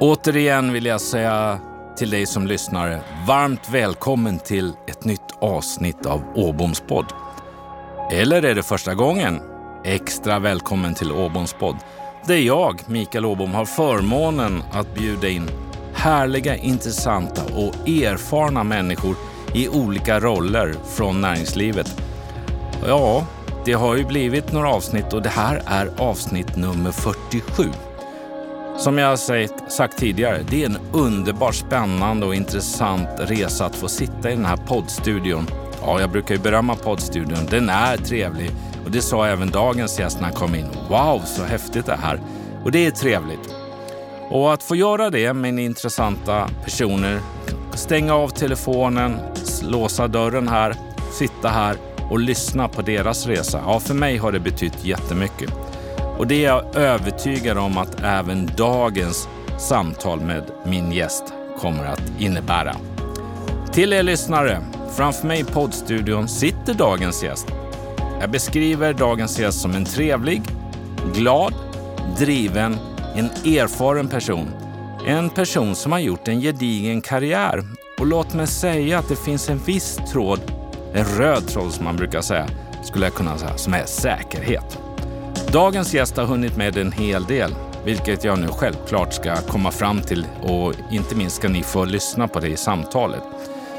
Återigen vill jag säga till dig som lyssnar varmt välkommen till ett nytt avsnitt av Åboms podd. Eller är det första gången? Extra välkommen till Åboms podd där jag, Mikael Åbom, har förmånen att bjuda in härliga, intressanta och erfarna människor i olika roller från näringslivet. Ja, det har ju blivit några avsnitt och det här är avsnitt nummer 47. Som jag har sagt tidigare, det är en underbart spännande och intressant resa att få sitta i den här poddstudion. Ja, jag brukar ju berömma poddstudion. Den är trevlig och det sa även dagens gäst när han kom in. Wow, så häftigt det här! Och det är trevligt. Och att få göra det med intressanta personer, stänga av telefonen, låsa dörren här, sitta här och lyssna på deras resa. Ja, för mig har det betytt jättemycket. Och det är jag övertygad om att även dagens samtal med min gäst kommer att innebära. Till er lyssnare, framför mig i poddstudion sitter dagens gäst. Jag beskriver dagens gäst som en trevlig, glad, driven, en erfaren person. En person som har gjort en gedigen karriär. Och låt mig säga att det finns en viss tråd, en röd tråd som man brukar säga, skulle jag kunna säga, som är säkerhet. Dagens gäst har hunnit med en hel del, vilket jag nu självklart ska komma fram till och inte minst ska ni få lyssna på det i samtalet.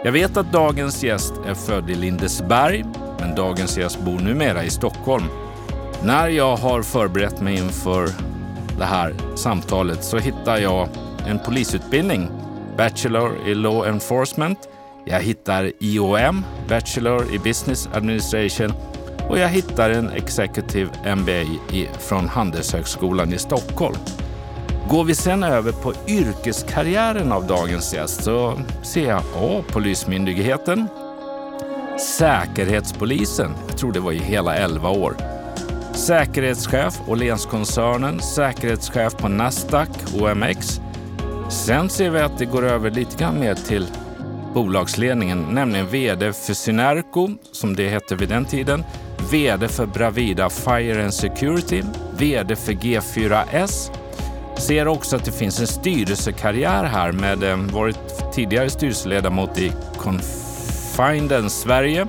Jag vet att dagens gäst är född i Lindesberg, men dagens gäst bor numera i Stockholm. När jag har förberett mig inför det här samtalet så hittar jag en polisutbildning, Bachelor i Law Enforcement. Jag hittar IOM, Bachelor i Business Administration och jag hittar en Executive MBA från Handelshögskolan i Stockholm. Går vi sen över på yrkeskarriären av dagens gäst så ser jag A. Polismyndigheten, Säkerhetspolisen, jag tror det var i hela 11 år. Säkerhetschef Åhlénskoncernen, säkerhetschef på Nasdaq, OMX. Sen ser vi att det går över lite grann mer till bolagsledningen, nämligen VD för Synerco, som det hette vid den tiden, VD för Bravida Fire and Security, VD för G4S. Ser också att det finns en styrelsekarriär här med eh, varit tidigare styrelseledamot i Confidence Sverige,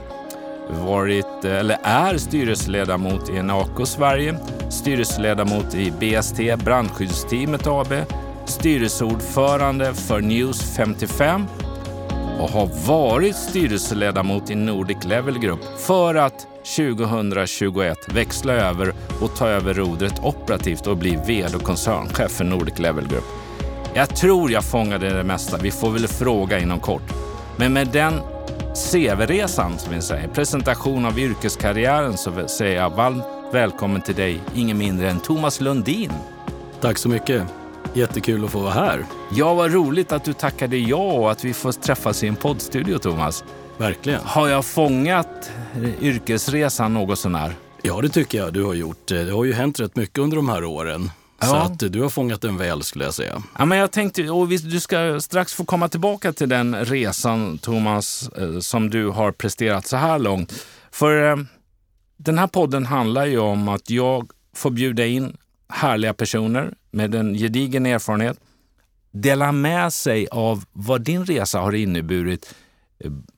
varit eh, eller är styrelseledamot i Enaco Sverige, styrelseledamot i BST Brandskyddsteamet AB, styrelseordförande för News 55 och har varit styrelseledamot i Nordic Level Group för att 2021 växla över och ta över rodret operativt och bli vd och koncernchef för Nordic Level Group. Jag tror jag fångade det mesta. Vi får väl fråga inom kort. Men med den CV-resan, som vi säger, presentation av yrkeskarriären, så säger jag varmt välkommen till dig, ingen mindre än Thomas Lundin. Tack så mycket. Jättekul att få vara här. Ja, vad roligt att du tackade ja och att vi får träffas i en poddstudio, Thomas. Verkligen. Har jag fångat yrkesresan något sånär? Ja, det tycker jag du har gjort. Det har ju hänt rätt mycket under de här åren. Ja. Så att du har fångat den väl skulle jag säga. Ja, men jag tänkte, och du ska strax få komma tillbaka till den resan, Thomas, eh, som du har presterat så här långt. För eh, den här podden handlar ju om att jag får bjuda in härliga personer med en gedigen erfarenhet, dela med sig av vad din resa har inneburit.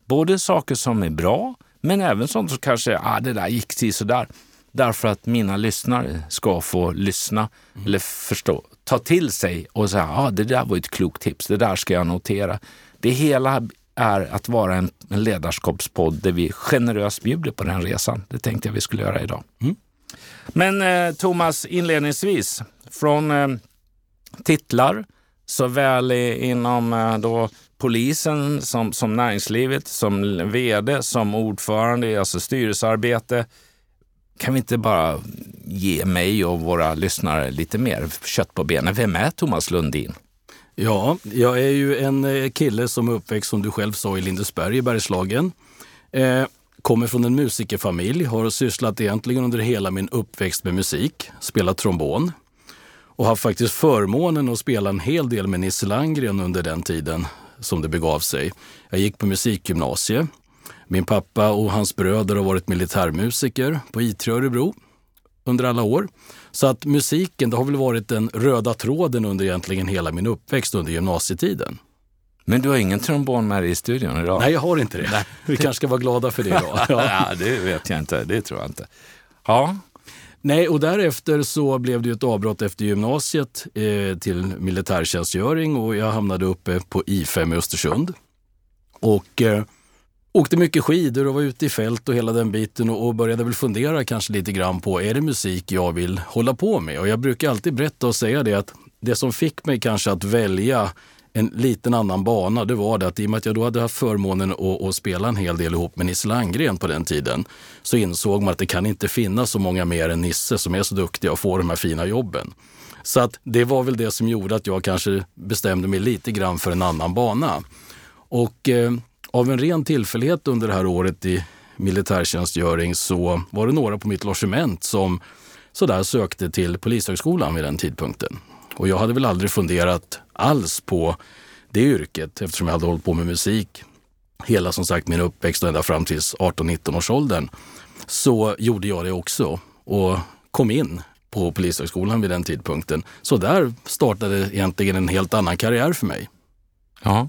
Både saker som är bra, men även sånt som kanske, ah, det där gick till sådär. Därför att mina lyssnare ska få lyssna mm. eller förstå, ta till sig och säga, ah, det där var ett klokt tips, det där ska jag notera. Det hela är att vara en, en ledarskapspodd där vi generöst bjuder på den resan. Det tänkte jag vi skulle göra idag. Mm. Men eh, Thomas, inledningsvis, från eh, titlar såväl inom eh, då polisen som, som näringslivet, som vd, som ordförande, alltså styrelsearbete. Kan vi inte bara ge mig och våra lyssnare lite mer kött på benen? Vem är Thomas Lundin? Ja, jag är ju en eh, kille som är uppväxt, som du själv sa, i Lindesberg i Bergslagen. Eh, kommer från en musikerfamilj, har sysslat egentligen under hela min uppväxt med musik, spelat trombon och har faktiskt förmånen att spela en hel del med Nisse Landgren under den tiden som det begav sig. Jag gick på musikgymnasie. Min pappa och hans bröder har varit militärmusiker på I3 Örebro under alla år. Så att musiken, det har väl varit den röda tråden under egentligen hela min uppväxt under gymnasietiden. Men du har ingen trombon med dig i studion idag? Nej, jag har inte det. Nej. Vi kanske ska vara glada för det idag. Ja. ja, det vet jag inte. Det tror jag inte. Ja. Nej, och därefter så blev det ett avbrott efter gymnasiet eh, till militärtjänstgöring och jag hamnade uppe på I5 i Östersund. Och eh, åkte mycket skidor och var ute i fält och hela den biten och, och började väl fundera kanske lite grann på, är det musik jag vill hålla på med? Och jag brukar alltid berätta och säga det att det som fick mig kanske att välja en liten annan bana, det var det att i och med att jag då hade haft förmånen att, att spela en hel del ihop med Nisse Landgren på den tiden, så insåg man att det kan inte finnas så många mer än Nisse som är så duktiga och får de här fina jobben. Så att det var väl det som gjorde att jag kanske bestämde mig lite grann för en annan bana. Och eh, av en ren tillfällighet under det här året i militärtjänstgöring så var det några på mitt logement som sådär sökte till Polishögskolan vid den tidpunkten. Och jag hade väl aldrig funderat alls på det yrket eftersom jag hade hållit på med musik hela som sagt min uppväxt och ända fram till 18-19 års åldern. Så gjorde jag det också och kom in på Polishögskolan vid den tidpunkten. Så där startade egentligen en helt annan karriär för mig. Ja.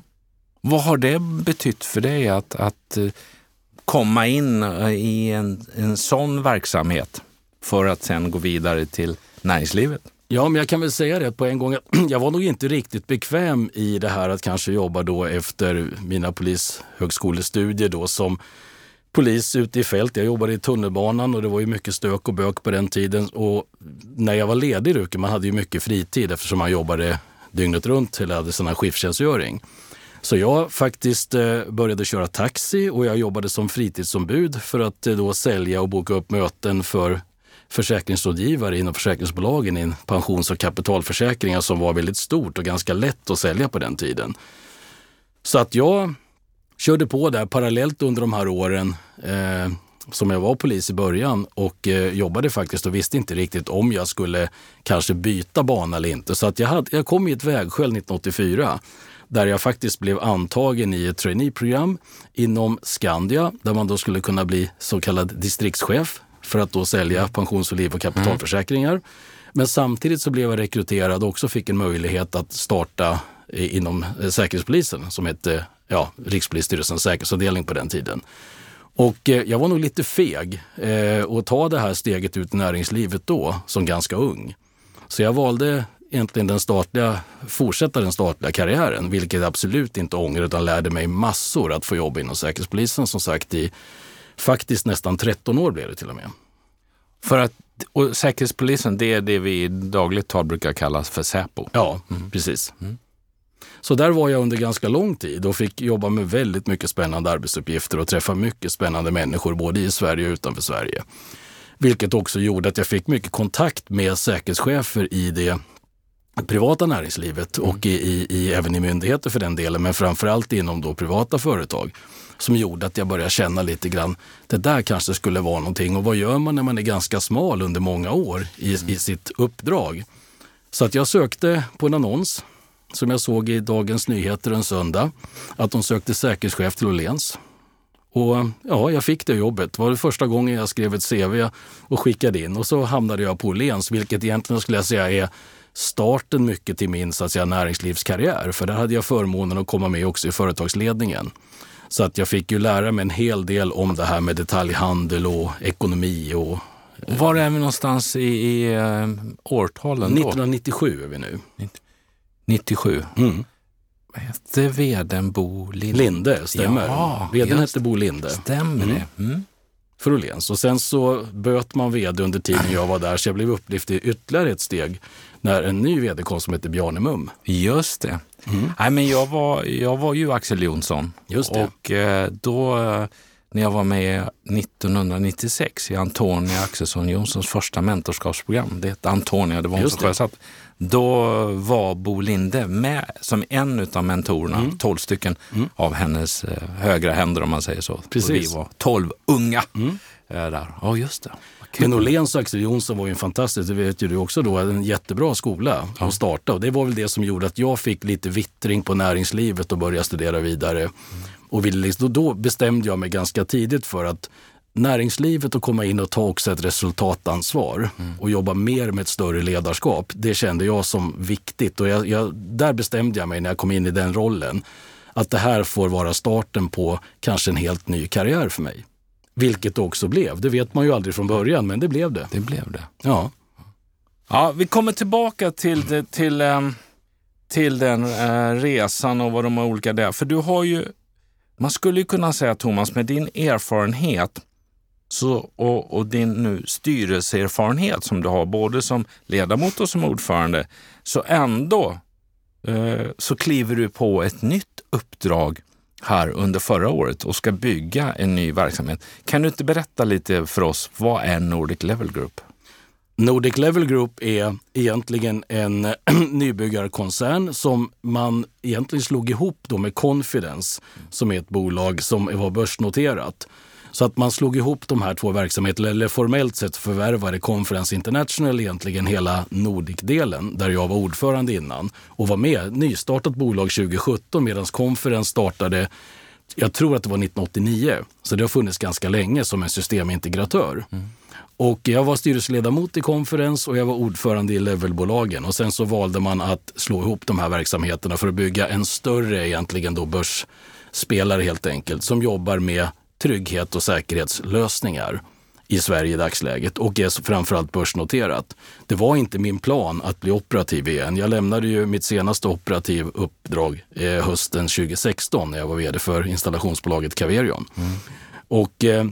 Vad har det betytt för dig att, att eh, komma in eh, i en, en sån verksamhet för att sen gå vidare till näringslivet? Ja, men jag kan väl säga det på en gång. Jag var nog inte riktigt bekväm i det här att kanske jobba då efter mina polishögskolestudier då som polis ute i fält. Jag jobbade i tunnelbanan och det var ju mycket stök och bök på den tiden. Och när jag var ledig Ruke, man hade ju mycket fritid eftersom man jobbade dygnet runt eller hade sån här skifttjänstgöring. Så jag faktiskt eh, började köra taxi och jag jobbade som fritidsombud för att eh, då sälja och boka upp möten för försäkringsrådgivare inom försäkringsbolagen i pensions och kapitalförsäkringar som var väldigt stort och ganska lätt att sälja på den tiden. Så att jag körde på där parallellt under de här åren eh, som jag var polis i början och eh, jobbade faktiskt och visste inte riktigt om jag skulle kanske byta bana eller inte. Så att jag, hade, jag kom i ett vägskäl 1984 där jag faktiskt blev antagen i ett traineeprogram inom Skandia där man då skulle kunna bli så kallad distriktschef för att då sälja pensions och liv och kapitalförsäkringar. Mm. Men samtidigt så blev jag rekryterad och också fick en möjlighet att starta inom eh, Säkerhetspolisen som hette ja, Rikspolisstyrelsens säkerhetsavdelning på den tiden. Och eh, jag var nog lite feg eh, att ta det här steget ut i näringslivet då som ganska ung. Så jag valde egentligen den statliga, fortsätta den statliga karriären, vilket jag absolut inte ångrar utan lärde mig massor att få jobba inom Säkerhetspolisen som sagt i faktiskt nästan 13 år blev det till och med. För att, och Säkerhetspolisen, det är det vi i dagligt tal brukar kalla för Säpo? Ja, mm. precis. Mm. Så där var jag under ganska lång tid och fick jobba med väldigt mycket spännande arbetsuppgifter och träffa mycket spännande människor både i Sverige och utanför Sverige. Vilket också gjorde att jag fick mycket kontakt med säkerhetschefer i det privata näringslivet och i, i, i, även i myndigheter för den delen, men framförallt inom då privata företag som gjorde att jag började känna lite grann, det där kanske skulle vara någonting. Och vad gör man när man är ganska smal under många år i, i sitt uppdrag? Så att jag sökte på en annons som jag såg i Dagens Nyheter en söndag, att de sökte säkerhetschef till Åhléns. Och ja, jag fick det jobbet. Det var det första gången jag skrev ett CV och skickade in och så hamnade jag på Åhléns, vilket egentligen skulle jag säga är starten mycket till min så att säga, näringslivskarriär. För där hade jag förmånen att komma med också i företagsledningen. Så att jag fick ju lära mig en hel del om det här med detaljhandel och ekonomi. Och, Var är vi någonstans i, i uh, årtalen då? 1997 är vi nu. 97? Mm. Hette vdn Bo Linde? Linde, stämmer. Ja, vdn hette Bo Linde. Stämmer mm. det. Mm. För Åhléns. Och sen så böt man vd under tiden jag var där, så jag blev upplyft i ytterligare ett steg när en ny vd kom som heter Bjarne Mum. Just det. Mm. Nej, men jag, var, jag var ju Axel Jonsson. Just det. Och eh, då när jag var med 1996 i Antonia Axelsson Jonssons första mentorskapsprogram, det hette Antonia, det var hon som sjösatt. Då var Bo Linde med som en av mentorerna, mm. 12 stycken mm. av hennes eh, högra händer om man säger så. Precis. Och vi var 12 unga mm. eh, där. Ja, just det. Men Åhléns och Axel Jonsson var ju en fantastisk, det vet ju du också då, en jättebra skola ja. att starta. Och det var väl det som gjorde att jag fick lite vittring på näringslivet och började studera vidare. Mm. Och ville, liksom, då bestämde jag mig ganska tidigt för att näringslivet att komma in och ta också ett resultatansvar mm. och jobba mer med ett större ledarskap, det kände jag som viktigt. Och jag, jag, där bestämde jag mig när jag kom in i den rollen, att det här får vara starten på kanske en helt ny karriär för mig. Vilket det också blev. Det vet man ju aldrig från början, men det blev det. Det blev det. Ja. Ja, vi kommer tillbaka till, till, ehm, till den eh, resan och vad de olika där. För du har ju, man skulle ju kunna säga Thomas, med din erfarenhet så, och, och din nu styrelseerfarenhet som du har både som ledamot och som ordförande, så ändå eh, så kliver du på ett nytt uppdrag här under förra året och ska bygga en ny verksamhet. Kan du inte berätta lite för oss, vad är Nordic Level Group? Nordic Level Group är egentligen en nybyggarkoncern som man egentligen slog ihop då med Confidence som är ett bolag som var börsnoterat. Så att man slog ihop de här två verksamheterna, eller formellt sett förvärvade Conference International egentligen hela Nordic-delen, där jag var ordförande innan och var med. Nystartat bolag 2017 medan Conference startade jag tror att det var 1989, så det har funnits ganska länge som en systemintegratör. Mm. Och jag var styrelseledamot i Conference och jag var ordförande i Levelbolagen. Och sen så valde man att slå ihop de här verksamheterna för att bygga en större egentligen då börsspelare helt enkelt som jobbar med trygghet och säkerhetslösningar i Sverige i dagsläget och är framförallt börsnoterat. Det var inte min plan att bli operativ igen. Jag lämnade ju mitt senaste operativ uppdrag eh, hösten 2016 när jag var vd för installationsbolaget Caverion. Mm. Och eh,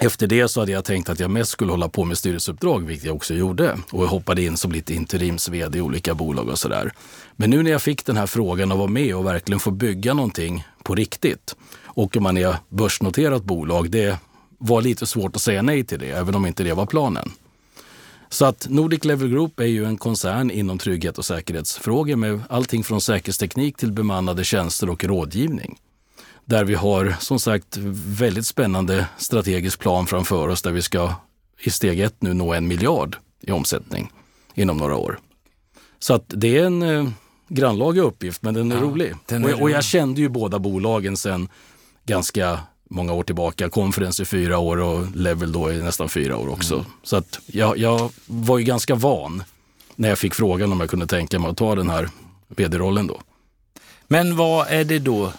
efter det så hade jag tänkt att jag mest skulle hålla på med styrelseuppdrag, vilket jag också gjorde. Och jag hoppade in som lite interims-vd i olika bolag och sådär. Men nu när jag fick den här frågan att vara med och verkligen få bygga någonting på riktigt och om man är börsnoterat bolag, det var lite svårt att säga nej till det, även om inte det var planen. Så att Nordic Level Group är ju en koncern inom trygghet och säkerhetsfrågor med allting från säkerhetsteknik till bemannade tjänster och rådgivning. Där vi har som sagt väldigt spännande strategisk plan framför oss där vi ska i steg ett nu nå en miljard i omsättning inom några år. Så att det är en eh, grannlaga uppgift, men den är ja, rolig. Den är och, och, jag kände ju båda bolagen sen ganska många år tillbaka. Conference i fyra år och Level då i nästan fyra år också. Mm. Så att jag, jag var ju ganska van när jag fick frågan om jag kunde tänka mig att ta den här vd-rollen då. Men vad är det då,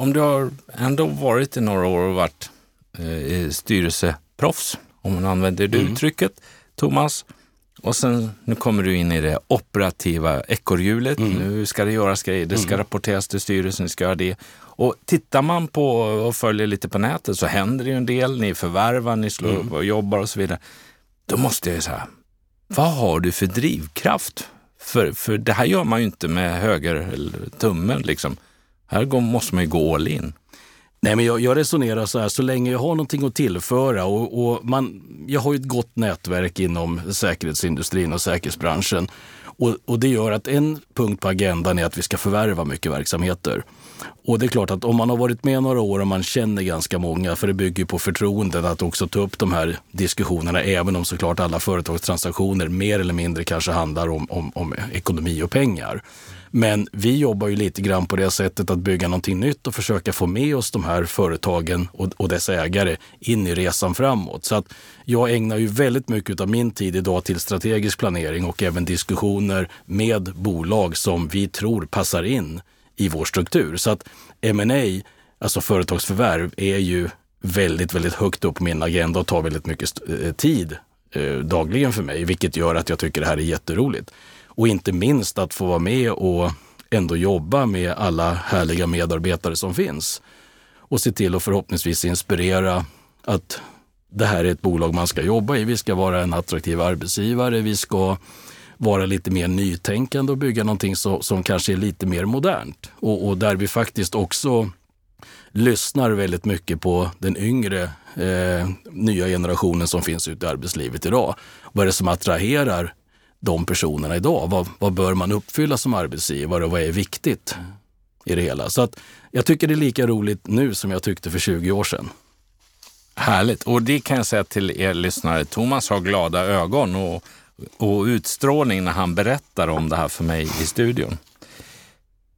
om du har ändå varit i några år och varit eh, styrelseproffs, om man använder det mm. uttrycket, Thomas, och sen nu kommer du in i det operativa ekorrhjulet. Mm. Nu ska det göras grejer, det ska mm. rapporteras till styrelsen, det ska göra det. Och tittar man på och följer lite på nätet så händer det ju en del. Ni förvärvar, ni slår mm. och jobbar och så vidare. Då måste jag säga, vad har du för drivkraft? För, för det här gör man ju inte med höger tummen liksom. Här går, måste man ju gå all in. Nej, men jag, jag, resonerar så här, så länge jag har någonting att tillföra och, och man, jag har ju ett gott nätverk inom säkerhetsindustrin och säkerhetsbranschen. Och, och, det gör att en punkt på agendan är att vi ska förvärva mycket verksamheter. Och det är klart att om man har varit med några år och man känner ganska många, för det bygger på förtroenden att också ta upp de här diskussionerna, även om såklart alla företagstransaktioner mer eller mindre kanske handlar om, om, om ekonomi och pengar. Men vi jobbar ju lite grann på det sättet att bygga någonting nytt och försöka få med oss de här företagen och, och dess ägare in i resan framåt. Så att jag ägnar ju väldigt mycket av min tid idag till strategisk planering och även diskussioner med bolag som vi tror passar in i vår struktur. Så att M&A, alltså företagsförvärv, är ju väldigt, väldigt högt upp på min agenda och tar väldigt mycket eh, tid eh, dagligen för mig, vilket gör att jag tycker det här är jätteroligt. Och inte minst att få vara med och ändå jobba med alla härliga medarbetare som finns. Och se till att förhoppningsvis inspirera att det här är ett bolag man ska jobba i. Vi ska vara en attraktiv arbetsgivare. Vi ska vara lite mer nytänkande och bygga någonting så, som kanske är lite mer modernt. Och, och, där vi faktiskt också lyssnar väldigt mycket på den yngre eh, nya generationen som finns ute i arbetslivet idag. Vad är det som attraherar de personerna idag? Vad, vad bör man uppfylla som arbetsgivare och vad är viktigt i det hela? Så att jag tycker det är lika roligt nu som jag tyckte för 20 år sedan. Härligt. Och det kan jag säga till er lyssnare. Thomas har glada ögon och, och utstrålning när han berättar om det här för mig i studion.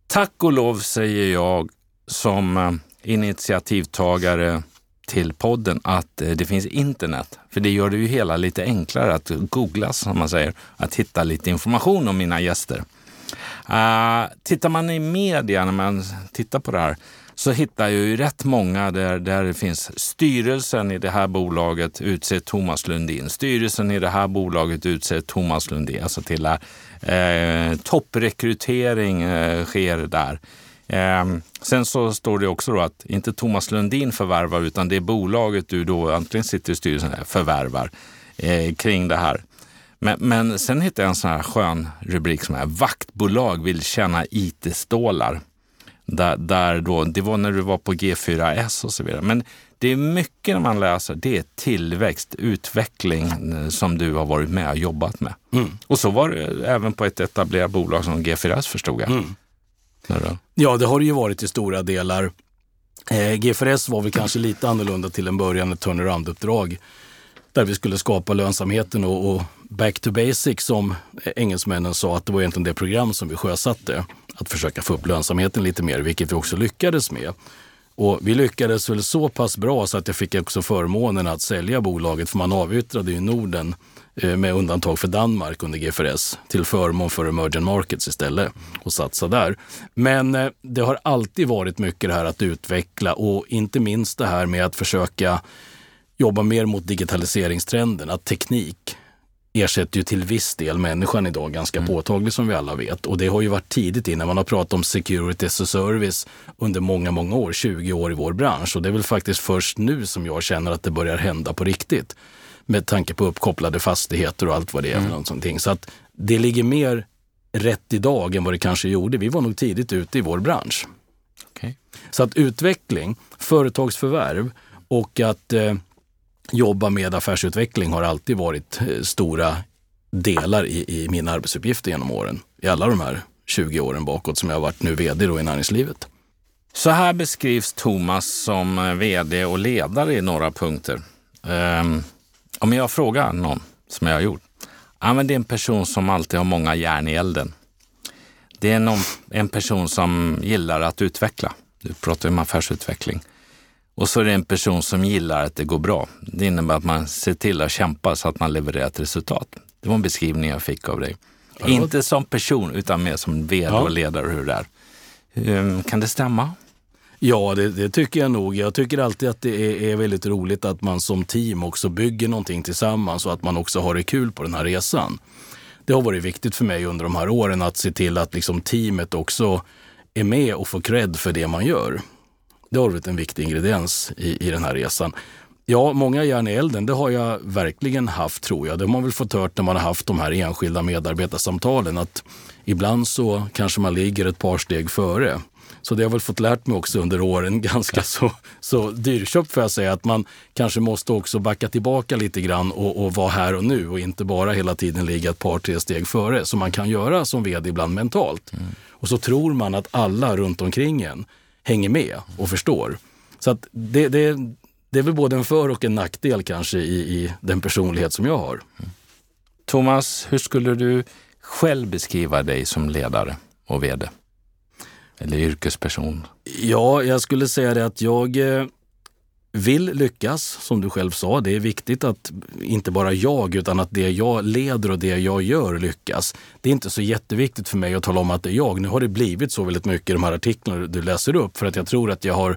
Tack och lov säger jag som eh, initiativtagare till podden att eh, det finns internet. För det gör det ju hela lite enklare att googla, som man säger, att hitta lite information om mina gäster. Uh, tittar man i media när man tittar på det här så hittar jag ju rätt många där, där det finns styrelsen i det här bolaget utser Thomas Lundin. Styrelsen i det här bolaget utser Thomas Lundin. Alltså till eh, eh topprekrytering eh, sker där. Eh, sen så står det också då att inte Thomas Lundin förvärvar utan det är bolaget du då antingen sitter i styrelsen förvärvar eh, kring det här. Men, men sen hittade jag en sån här skön rubrik som är Vaktbolag vill tjäna IT-stålar. Där, där då, det var när du var på G4S och så vidare. Men det är mycket när man läser, det är tillväxt, utveckling eh, som du har varit med och jobbat med. Mm. Och så var det även på ett etablerat bolag som G4S förstod jag. Mm. Ja, det har det ju varit i stora delar. Eh, GFRS var väl kanske lite annorlunda till en början, ett turnaround-uppdrag där vi skulle skapa lönsamheten och, och, back to basic som engelsmännen sa att det var egentligen det program som vi sjösatte. Att försöka få upp lönsamheten lite mer, vilket vi också lyckades med. Och vi lyckades väl så pass bra så att jag fick också förmånen att sälja bolaget, för man avyttrade ju Norden med undantag för Danmark under GFRS till förmån för emerging markets istället och satsa där. Men eh, det har alltid varit mycket det här att utveckla och inte minst det här med att försöka jobba mer mot digitaliseringstrenden, att teknik ersätter ju till viss del människan idag ganska mm. påtagligt som vi alla vet. Och det har ju varit tidigt innan man har pratat om security as a service under många, många år, 20 år i vår bransch. Och det är väl faktiskt först nu som jag känner att det börjar hända på riktigt. Med tanke på uppkopplade fastigheter och allt vad det är. Mm. Någonting. Så att det ligger mer rätt idag än vad det kanske gjorde. Vi var nog tidigt ute i vår bransch. Okay. Så att utveckling, företagsförvärv och att eh, jobba med affärsutveckling har alltid varit eh, stora delar i, i mina arbetsuppgifter genom åren. I alla de här 20 åren bakåt som jag har varit nu vd då i näringslivet. Så här beskrivs Thomas som eh, vd och ledare i några punkter. Um, om jag frågar någon, som jag har gjort, ja, men det är en person som alltid har många järn i elden. Det är någon, en person som gillar att utveckla. Du pratar om affärsutveckling. Och så är det en person som gillar att det går bra. Det innebär att man ser till att kämpa så att man levererar ett resultat. Det var en beskrivning jag fick av dig. Inte som person, utan mer som vd och ledare hur det är. Um, kan det stämma? Ja, det, det, tycker jag nog. Jag tycker alltid att det är, är, väldigt roligt att man som team också bygger någonting tillsammans och att man också har det kul på den här resan. Det har varit viktigt för mig under de här åren att se till att liksom teamet också är med och får cred för det man gör. Det har varit en viktig ingrediens i, i den här resan. Ja, många järn i elden, det har jag verkligen haft tror jag. Det har man väl fått hört när man har haft de här enskilda medarbetarsamtalen att ibland så kanske man ligger ett par steg före. Så det har jag väl fått lärt mig också under åren, ganska så, så dyrköpt får jag säga, att man kanske måste också backa tillbaka lite grann och, och vara här och nu och inte bara hela tiden ligga ett par, tre steg före som man kan göra som vd ibland mentalt. Mm. Och så tror man att alla runt omkring en hänger med och förstår. Så att det, det, det är väl både en för och en nackdel kanske i, i den personlighet som jag har. Thomas, hur skulle du själv beskriva dig som ledare och vd? Eller yrkesperson? Ja, jag skulle säga det att jag eh, vill lyckas, som du själv sa. Det är viktigt att inte bara jag, utan att det jag leder och det jag gör lyckas. Det är inte så jätteviktigt för mig att tala om att det är jag. Nu har det blivit så väldigt mycket i de här artiklarna du läser upp, för att jag tror att jag har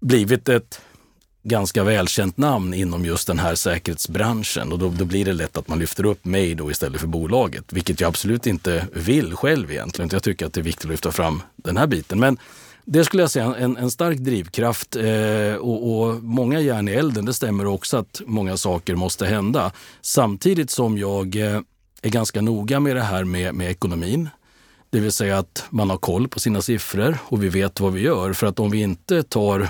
blivit ett ganska välkänt namn inom just den här säkerhetsbranschen och då, då, blir det lätt att man lyfter upp mig då istället för bolaget, vilket jag absolut inte vill själv egentligen. Jag tycker att det är viktigt att lyfta fram den här biten. Men det skulle jag säga en, en stark drivkraft eh, och, och, många järn i elden. Det stämmer också att många saker måste hända. Samtidigt som jag eh, är ganska noga med det här med, med ekonomin. Det vill säga att man har koll på sina siffror och vi vet vad vi gör. För att om vi inte tar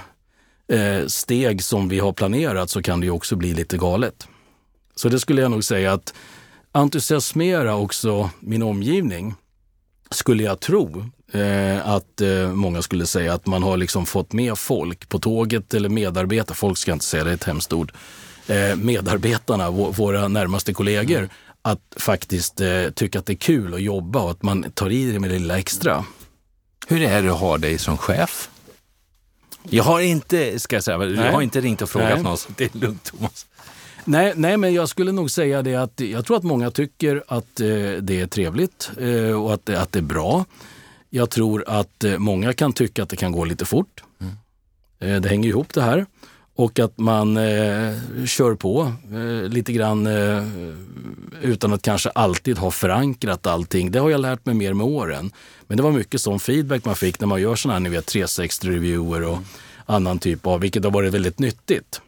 steg som vi har planerat så kan det ju också bli lite galet. Så det skulle jag nog säga att entusiasmera också min omgivning skulle jag tro eh, att eh, många skulle säga att man har liksom fått med folk på tåget eller medarbetare, folk ska inte säga det, är ett hemskt ord, eh, medarbetarna, våra närmaste kollegor, mm. att faktiskt eh, tycka att det är kul att jobba och att man tar i det med det lilla extra. Hur är det att ha dig som chef? Jag har inte, ska jag säga, jag har inte ringt och frågat Nej. någon, det är lugnt Thomas. Nej, nej, men jag skulle nog säga det att jag tror att många tycker att eh, det är trevligt eh, och att, det- att det är bra. Jag tror att eh, många kan tycka att det kan gå lite fort. Eh, det hänger ihop det här. Och att man eh, kör på eh, lite grann eh, utan att kanske alltid ha förankrat allting. Det har jag lärt mig mer med åren. Men det var mycket sån feedback man fick när man gör sådana här ni vet, 360-reviewer och annan typ av, vilket har varit väldigt nyttigt.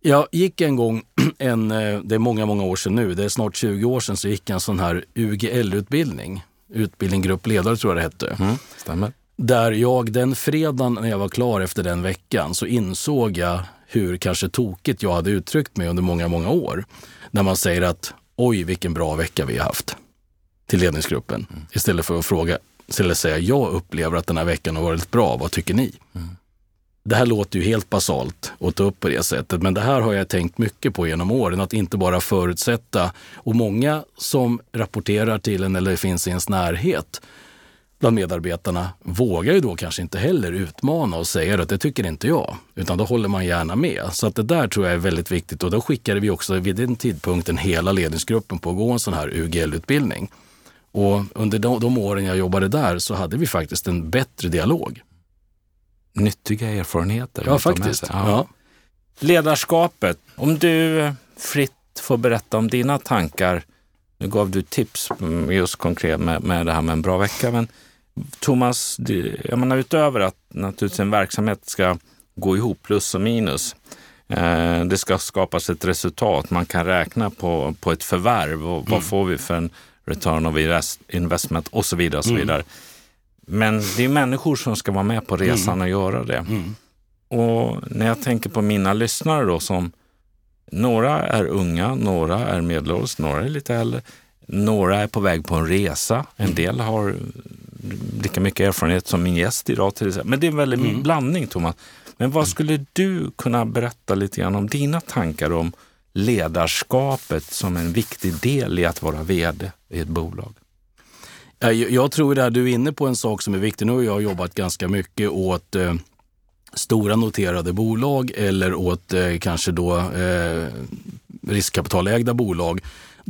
Jag gick en gång, en, eh, det är många, många år sedan nu, det är snart 20 år sedan, så gick jag en sån här UGL-utbildning. Utbildning grupp ledare tror jag det hette. Mm, stämmer. Där jag den fredagen när jag var klar efter den veckan så insåg jag hur kanske tokigt jag hade uttryckt mig under många, många år. När man säger att oj vilken bra vecka vi har haft till ledningsgruppen. Istället för att fråga, istället säga jag upplever att den här veckan har varit bra, vad tycker ni? Det här låter ju helt basalt att ta upp på det sättet, men det här har jag tänkt mycket på genom åren. Att inte bara förutsätta, och många som rapporterar till en eller finns i ens närhet bland medarbetarna vågar ju då kanske inte heller utmana och säga att det tycker inte jag, utan då håller man gärna med. Så att det där tror jag är väldigt viktigt och då skickade vi också vid den tidpunkten hela ledningsgruppen på att gå en sån här UGL-utbildning. Och under de, de åren jag jobbade där så hade vi faktiskt en bättre dialog. Nyttiga erfarenheter. Ja, faktiskt. sig. Ja. Ledarskapet. Om du fritt får berätta om dina tankar. Nu gav du tips mm, just konkret med, med det här med en bra vecka. Men Thomas, det- jag menar utöver att naturligtvis en verksamhet ska gå ihop, plus och minus. Eh, det ska skapas ett resultat. Man kan räkna på, på ett förvärv och vad får vi för en return of invest- investment och så vidare. Och så vidare. Men det är människor som ska vara med på resan och göra det. Mm. Och när jag tänker på mina lyssnare då som några är unga, några är medelålders, några är lite äldre. Några är på väg på en resa. En del har lika mycket erfarenhet som min gäst idag till exempel. Men det är en väldigt blandning Thomas. Men vad skulle du kunna berätta lite grann om dina tankar om ledarskapet som en viktig del i att vara vd i ett bolag? Ja, Jag, jag tror där du är inne på en sak som är viktig. Nu har jag jobbat ganska mycket åt eh, stora noterade bolag eller åt eh, kanske då eh, riskkapitalägda bolag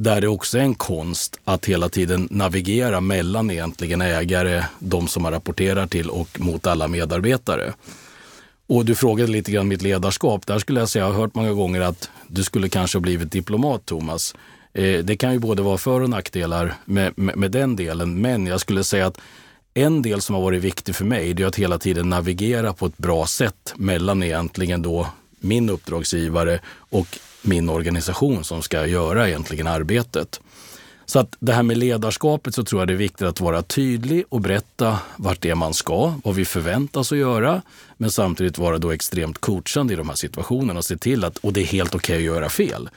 där det också är en konst att hela tiden navigera mellan egentligen ägare, de som man rapporterar till och mot alla medarbetare. Och du frågade lite grann mitt ledarskap. Där skulle jag säga, jag har hört många gånger att du skulle kanske ha blivit diplomat, Thomas. Eh, det kan ju både vara för och nackdelar med, med, med den delen, men jag skulle säga att en del som har varit viktig för mig, det är att hela tiden navigera på ett bra sätt mellan egentligen då min uppdragsgivare och min organisation som ska göra egentligen arbetet. Så att det här med ledarskapet så tror jag det är viktigt att vara tydlig och berätta vart det är man ska, vad vi förväntas att göra, men samtidigt vara då extremt coachande i de här situationerna och se till att, och det är helt okej att göra fel.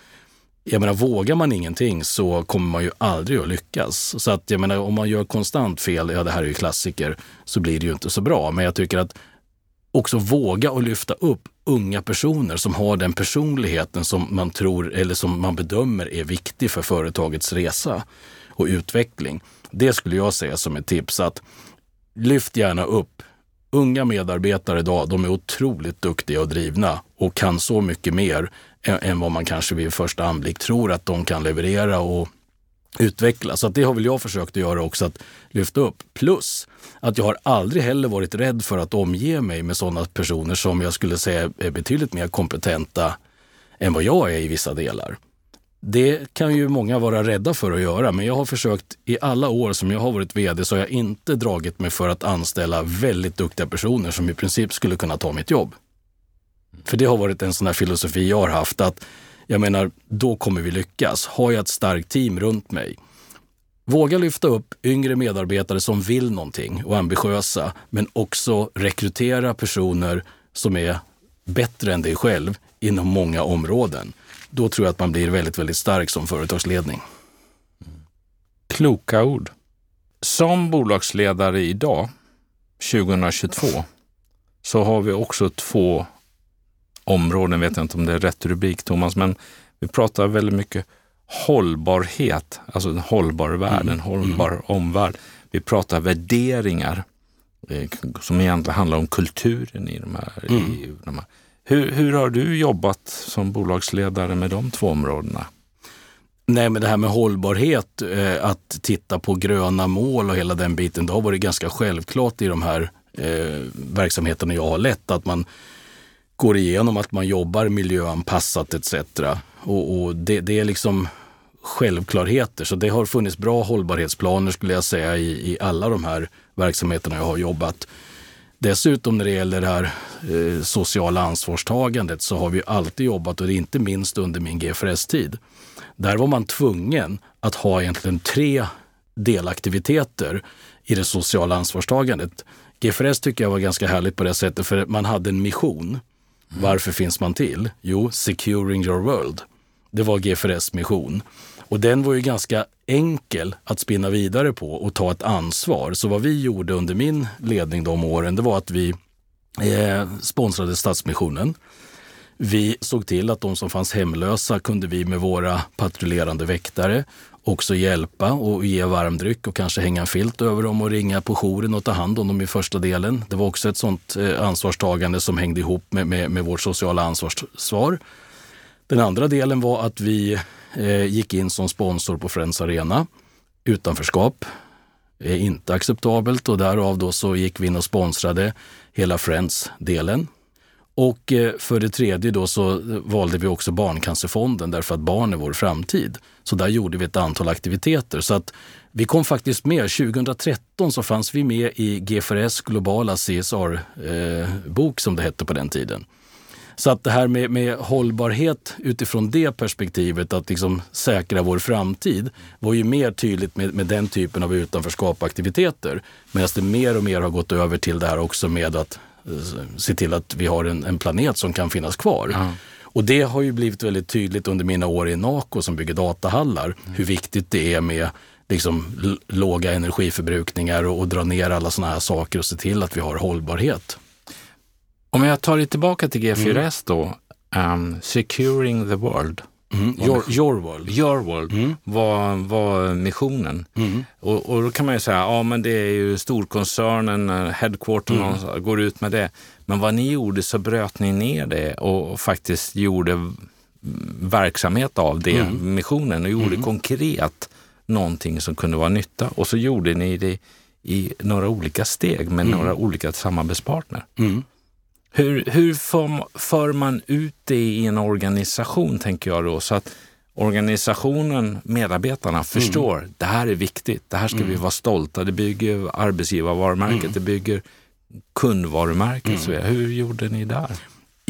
Jag menar, vågar man ingenting så kommer man ju aldrig att lyckas. Så att jag menar, om man gör konstant fel, ja det här är ju klassiker, så blir det ju inte så bra. Men jag tycker att också våga och lyfta upp unga personer som har den personligheten som man tror eller som man bedömer är viktig för företagets resa och utveckling. Det skulle jag säga som ett tips att lyft gärna upp unga medarbetare idag. De är otroligt duktiga och drivna och kan så mycket mer än, vad man kanske vid första anblick tror att de kan leverera och utvecklas. Så att det har väl jag försökt att göra också, att lyfta upp. Plus att jag har aldrig heller varit rädd för att omge mig med sådana personer som jag skulle säga är betydligt mer kompetenta än vad jag är i vissa delar. Det kan ju många vara rädda för att göra, men jag har försökt i alla år som jag har varit vd så har jag inte dragit mig för att anställa väldigt duktiga personer som i princip skulle kunna ta mitt jobb. För det har varit en sån här filosofi jag har haft att jag menar, då kommer vi lyckas. Har jag ett starkt team runt mig, Våga lyfta upp yngre medarbetare som vill någonting och är ambitiösa, men också rekrytera personer som är bättre än dig själv inom många områden. Då tror jag att man blir väldigt, väldigt stark som företagsledning. Kloka ord. Som bolagsledare idag, 2022, så har vi också två områden, vet jag inte om det är rätt rubrik Thomas, men vi pratar väldigt mycket hållbarhet, alltså en hållbar värld, en hållbar omvärld. Vi pratar värderingar eh, som egentligen handlar om kulturen i de här. Mm. I de här. Hur, hur har du jobbat som bolagsledare med de två områdena? Nej, men det här med hållbarhet, eh, att titta på gröna mål och hela den biten, det har varit ganska självklart i de här eh, verksamheterna jag har lett. Att man går igenom att man jobbar miljöanpassat etc. Och, och det, det, är liksom självklarheter. Så det har funnits bra hållbarhetsplaner skulle jag säga i, i alla de här verksamheterna jag har jobbat. Dessutom när det gäller det här eh, sociala ansvarstagandet så har vi alltid jobbat, och det är inte minst under min GFRS-tid. Där var man tvungen att ha egentligen tre delaktiviteter i det sociala ansvarstagandet. GFRS tycker jag var ganska härligt på det sättet, för man hade en mission. Varför finns man till? Jo, Securing your world. Det var GFRS mission. Och den var ju ganska enkel att spinna vidare på och ta ett ansvar. Så vad vi gjorde under min ledning de åren, det var att vi eh, sponsrade Stadsmissionen. Vi såg till att de som fanns hemlösa kunde vi med våra patrullerande väktare också hjälpa och ge varmdryck och kanske hänga en filt över dem och ringa på jouren och ta hand om dem i första delen. Det var också ett sådant eh, ansvarstagande som hängde ihop med, med, med vårt sociala ansvarssvar. Den andra delen var att vi eh, gick in som sponsor på Friends Arena. Utanförskap är inte acceptabelt och därav då så gick vi in och sponsrade hela Friends-delen. Och eh, för det tredje då så valde vi också Barncancerfonden därför att barn är vår framtid. Så där gjorde vi ett antal aktiviteter. Så att vi kom faktiskt med. 2013 så fanns vi med i GFRS globala CSR-bok eh, som det hette på den tiden. Så att det här med, med hållbarhet utifrån det perspektivet, att liksom säkra vår framtid, var ju mer tydligt med, med den typen av utanförskapaktiviteter. Medan det mer och mer har gått över till det här också med att se till att vi har en, en planet som kan finnas kvar. Mm. Och det har ju blivit väldigt tydligt under mina år i Naco som bygger datahallar, mm. hur viktigt det är med liksom, låga energiförbrukningar och, och dra ner alla sådana här saker och se till att vi har hållbarhet. Om jag tar det tillbaka till G4S då, um, Securing the World. Mm. Your, your, World. Your World mm. var, var missionen. Mm. Och, och då kan man ju säga, ja men det är ju storkoncernen, eh, headquartern mm. går ut med det. Men vad ni gjorde så bröt ni ner det och faktiskt gjorde verksamhet av det, mm. missionen, och gjorde mm. konkret någonting som kunde vara nytta. Och så gjorde ni det i några olika steg med mm. några olika samarbetspartner. Hur, hur för, för man ut det i en organisation, tänker jag då, så att organisationen, medarbetarna mm. förstår mm. det här är viktigt, det här ska mm. vi vara stolta, det bygger arbetsgivarvarumärket, mm. det bygger kundvarumärket. Mm. Hur gjorde ni där?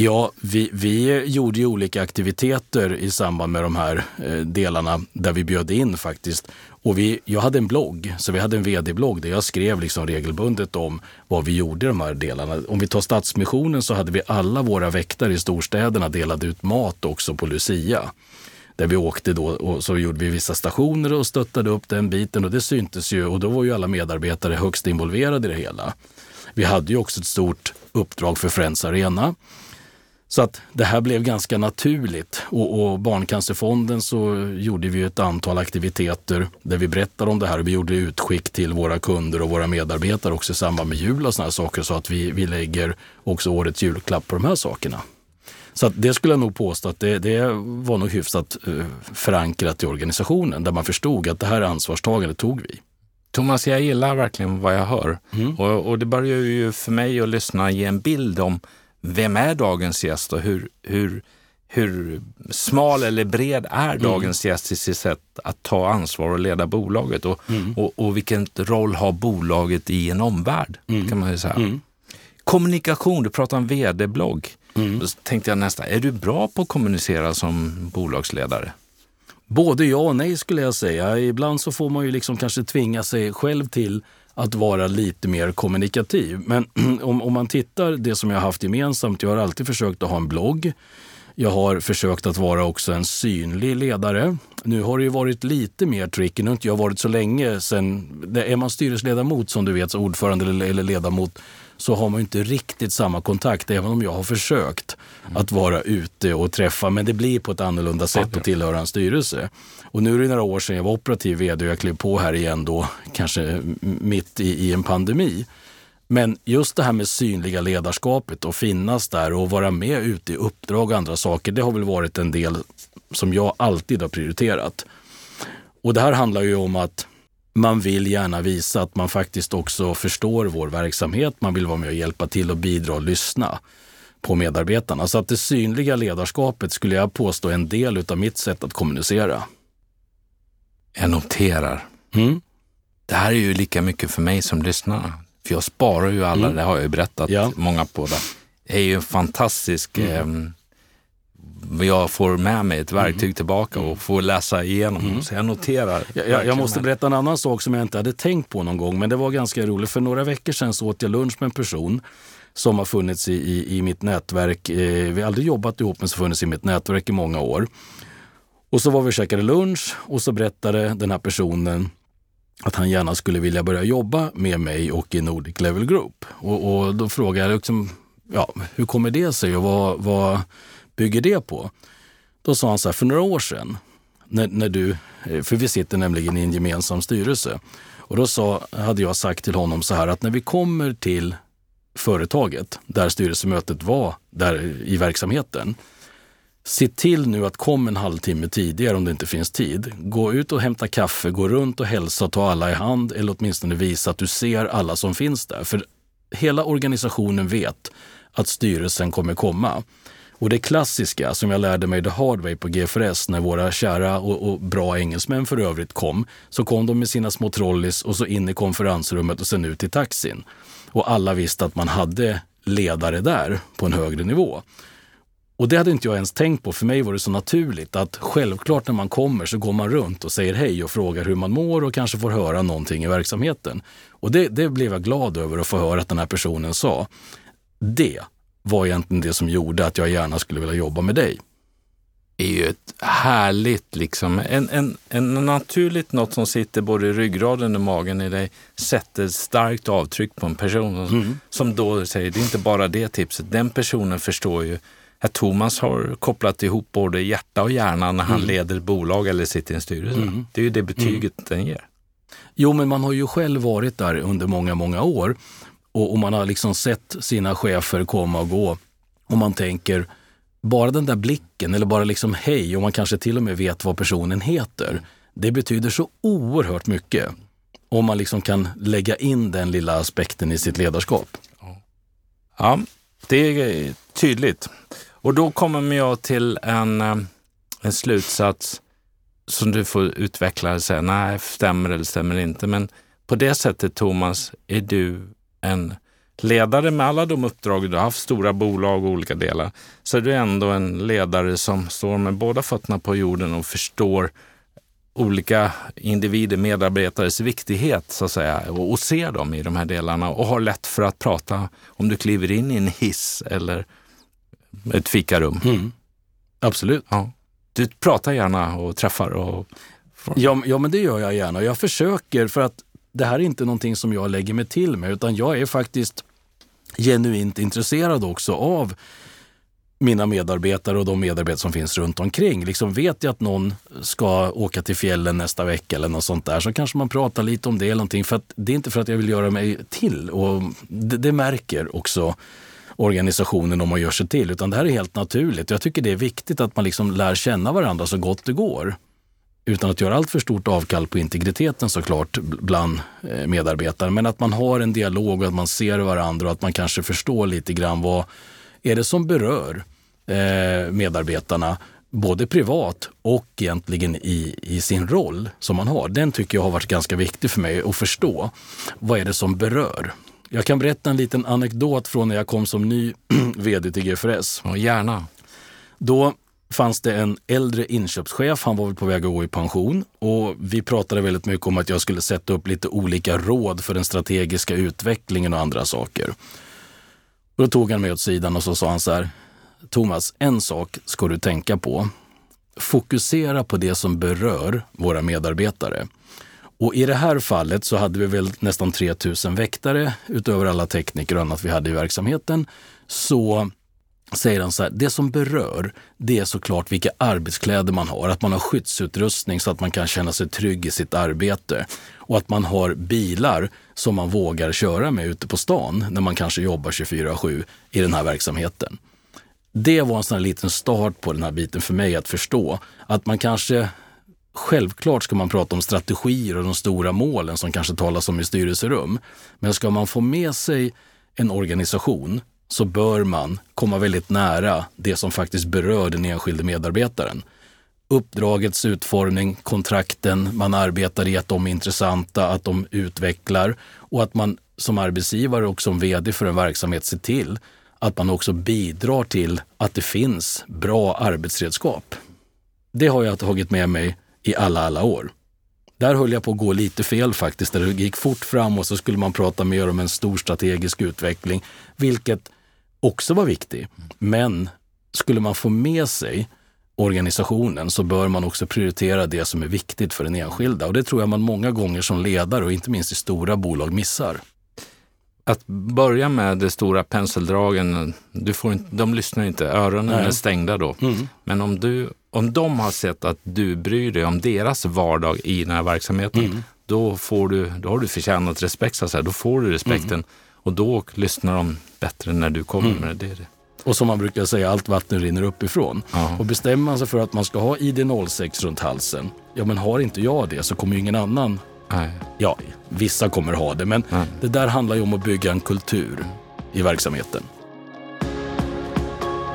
Ja, vi, vi gjorde ju olika aktiviteter i samband med de här eh, delarna där vi bjöd in faktiskt. Och vi, jag hade en blogg, så vi hade en vd-blogg där jag skrev liksom regelbundet om vad vi gjorde i de här delarna. Om vi tar Stadsmissionen så hade vi alla våra väktare i storstäderna delade ut mat också på Lucia. Där vi åkte då och så gjorde vi vissa stationer och stöttade upp den biten och det syntes ju och då var ju alla medarbetare högst involverade i det hela. Vi hade ju också ett stort uppdrag för Friends Arena så att det här blev ganska naturligt. Och, och Barncancerfonden så gjorde vi ett antal aktiviteter där vi berättade om det här. Vi gjorde utskick till våra kunder och våra medarbetare också i samband med jul och sådana saker så att vi, vi lägger också årets julklapp på de här sakerna. Så att det skulle jag nog påstå att det, det var nog hyfsat uh, förankrat i organisationen där man förstod att det här ansvarstagandet tog vi. Thomas, jag gillar verkligen vad jag hör mm. och, och det börjar ju för mig att lyssna ge en bild om vem är dagens gäst och hur, hur, hur smal eller bred är mm. dagens mm. gäst i sitt sätt att ta ansvar och leda bolaget och, mm. och, och, vilken roll har bolaget i en omvärld? Mm. kan man säga. Mm. Kommunikation, du pratar om vd-blogg. Mm. Då tänkte jag nästan, är du bra på att kommunicera som bolagsledare? Både ja och nej skulle jag säga. Ibland så får man ju liksom kanske tvinga sig själv till att vara lite mer kommunikativ. Men om, om man tittar det som jag har haft gemensamt, jag har alltid försökt att ha en blogg. Jag har försökt att vara också en synlig ledare. Nu har det ju varit lite mer tricky, nu har inte jag varit så länge sen. Är man styrelseledamot som du vet, ordförande eller ledamot, så har man inte riktigt samma kontakt, även om jag har försökt mm. att vara ute och träffa. Men det blir på ett annorlunda sätt att tillhöra en styrelse. Och nu är det några år sedan jag var operativ vd och jag klev på här igen då, kanske mitt i, i en pandemi. Men just det här med synliga ledarskapet och finnas där och vara med ute i uppdrag och andra saker, det har väl varit en del som jag alltid har prioriterat. Och det här handlar ju om att man vill gärna visa att man faktiskt också förstår vår verksamhet. Man vill vara med och hjälpa till och bidra och lyssna på medarbetarna. Så att det synliga ledarskapet skulle jag påstå är en del av mitt sätt att kommunicera. Jag noterar. Mm. Det här är ju lika mycket för mig som lyssnare. För jag sparar ju alla, mm. det har jag ju berättat ja. många på. Det. det är ju en fantastisk mm. eh, jag får med mig ett verktyg mm. tillbaka och får läsa igenom. Mm. Så jag noterar. Jag, jag, jag måste berätta en annan sak som jag inte hade tänkt på någon gång, men det var ganska roligt. För några veckor sedan så åt jag lunch med en person som har funnits i, i, i mitt nätverk. Eh, vi har aldrig jobbat ihop, men som funnits i mitt nätverk i många år. Och så var vi och käkade lunch och så berättade den här personen att han gärna skulle vilja börja jobba med mig och i Nordic Level Group. Och, och då frågade jag liksom, ja, hur kommer det sig och vad, vad bygger det på? Då sa han så här, för några år sedan, när, när du, eh, för vi sitter nämligen i en gemensam styrelse, och då sa, hade jag sagt till honom så här att när vi kommer till företaget där styrelsemötet var där i verksamheten, Se till nu att kom en halvtimme tidigare om det inte finns tid. Gå ut och hämta kaffe, gå runt och hälsa och ta alla i hand eller åtminstone visa att du ser alla som finns där. För hela organisationen vet att styrelsen kommer komma. Och det klassiska som jag lärde mig the hard way på GFRS när våra kära och, och, bra engelsmän för övrigt kom, så kom de med sina små trolleys och så in i konferensrummet och sen ut i taxin. Och alla visste att man hade ledare där på en högre nivå. Och det hade inte jag ens tänkt på. För mig var det så naturligt att självklart när man kommer så går man runt och säger hej och frågar hur man mår och kanske får höra någonting i verksamheten. Och det, det blev jag glad över att få höra att den här personen sa. Det var egentligen det som gjorde att jag gärna skulle vilja jobba med dig. Det är ju ett härligt, liksom, en, en, en naturligt något som sitter både i ryggraden och magen i dig, sätter ett starkt avtryck på en person. Mm. Som då säger, det är inte bara det tipset, den personen förstår ju att Thomas har kopplat ihop både hjärta och hjärna när han mm. leder bolag eller sitter i en styrelse. Mm. Det är ju det betyget mm. den ger. Jo, men man har ju själv varit där under många, många år och, och man har liksom sett sina chefer komma och gå och man tänker bara den där blicken eller bara liksom hej och man kanske till och med vet vad personen heter. Det betyder så oerhört mycket om man liksom kan lägga in den lilla aspekten i sitt ledarskap. Ja, det är tydligt. Och då kommer jag till en, eh, en slutsats som du får utveckla och säga, nej, stämmer eller stämmer inte. Men på det sättet, Thomas, är du en ledare med alla de uppdrag du har haft, stora bolag och olika delar, så är du ändå en ledare som står med båda fötterna på jorden och förstår olika individer, medarbetares viktighet så att säga och, och ser dem i de här delarna och har lätt för att prata om du kliver in i en hiss eller ett fikarum. Mm. Absolut. Ja. Du pratar gärna och träffar och... Ja, ja, men det gör jag gärna. Jag försöker för att det här är inte någonting som jag lägger mig till med utan jag är faktiskt genuint intresserad också av mina medarbetare och de medarbetare som finns runt omkring. Liksom vet jag att någon ska åka till fjällen nästa vecka eller något sånt där så kanske man pratar lite om det eller någonting. För det är inte för att jag vill göra mig till och det, det märker också organisationen om man gör sig till, utan det här är helt naturligt. Jag tycker det är viktigt att man liksom lär känna varandra så gott det går. Utan att göra allt för stort avkall på integriteten såklart bland eh, medarbetare. Men att man har en dialog och att man ser varandra och att man kanske förstår lite grann vad är det som berör eh, medarbetarna både privat och egentligen i, i sin roll som man har. Den tycker jag har varit ganska viktig för mig att förstå. Vad är det som berör? Jag kan berätta en liten anekdot från när jag kom som ny vd till GFRS. Ja, gärna. Då fanns det en äldre inköpschef, han var väl på väg att gå i pension och vi pratade väldigt mycket om att jag skulle sätta upp lite olika råd för den strategiska utvecklingen och andra saker. Och då tog han mig åt sidan och så sa han så här, Thomas, en sak ska du tänka på. Fokusera på det som berör våra medarbetare. Och i det här fallet så hade vi väl nästan 3000 väktare utöver alla tekniker och annat vi hade i verksamheten. Så säger han så här, det som berör det är såklart vilka arbetskläder man har, att man har skyddsutrustning så att man kan känna sig trygg i sitt arbete och att man har bilar som man vågar köra med ute på stan när man kanske jobbar 24-7 i den här verksamheten. Det var en sån här liten start på den här biten för mig att förstå att man kanske Självklart ska man prata om strategier och de stora målen som kanske talas om i styrelserum. Men ska man få med sig en organisation så bör man komma väldigt nära det som faktiskt berör den enskilde medarbetaren. Uppdragets utformning, kontrakten, man arbetar i att de är intressanta, att de utvecklar och att man som arbetsgivare och som vd för en verksamhet ser till att man också bidrar till att det finns bra arbetsredskap. Det har jag tagit med mig i alla, alla år. Där höll jag på att gå lite fel faktiskt, där det gick fort fram och så skulle man prata mer om en stor strategisk utveckling, vilket också var viktigt. Men skulle man få med sig organisationen så bör man också prioritera det som är viktigt för den enskilda. Och det tror jag man många gånger som ledare och inte minst i stora bolag missar. Att börja med de stora penseldragen, du får inte, de lyssnar inte, öronen Nej. är stängda då. Mm. Men om, du, om de har sett att du bryr dig om deras vardag i den här verksamheten, mm. då, får du, då har du förtjänat respekt, så här. då får du respekten. Mm. Och då lyssnar de bättre när du kommer mm. med det. det. Och som man brukar säga, allt vatten rinner uppifrån. Aha. Och bestämmer man sig för att man ska ha ID06 runt halsen, ja men har inte jag det så kommer ju ingen annan Nej. Ja, vissa kommer ha det, men Nej. det där handlar ju om att bygga en kultur i verksamheten.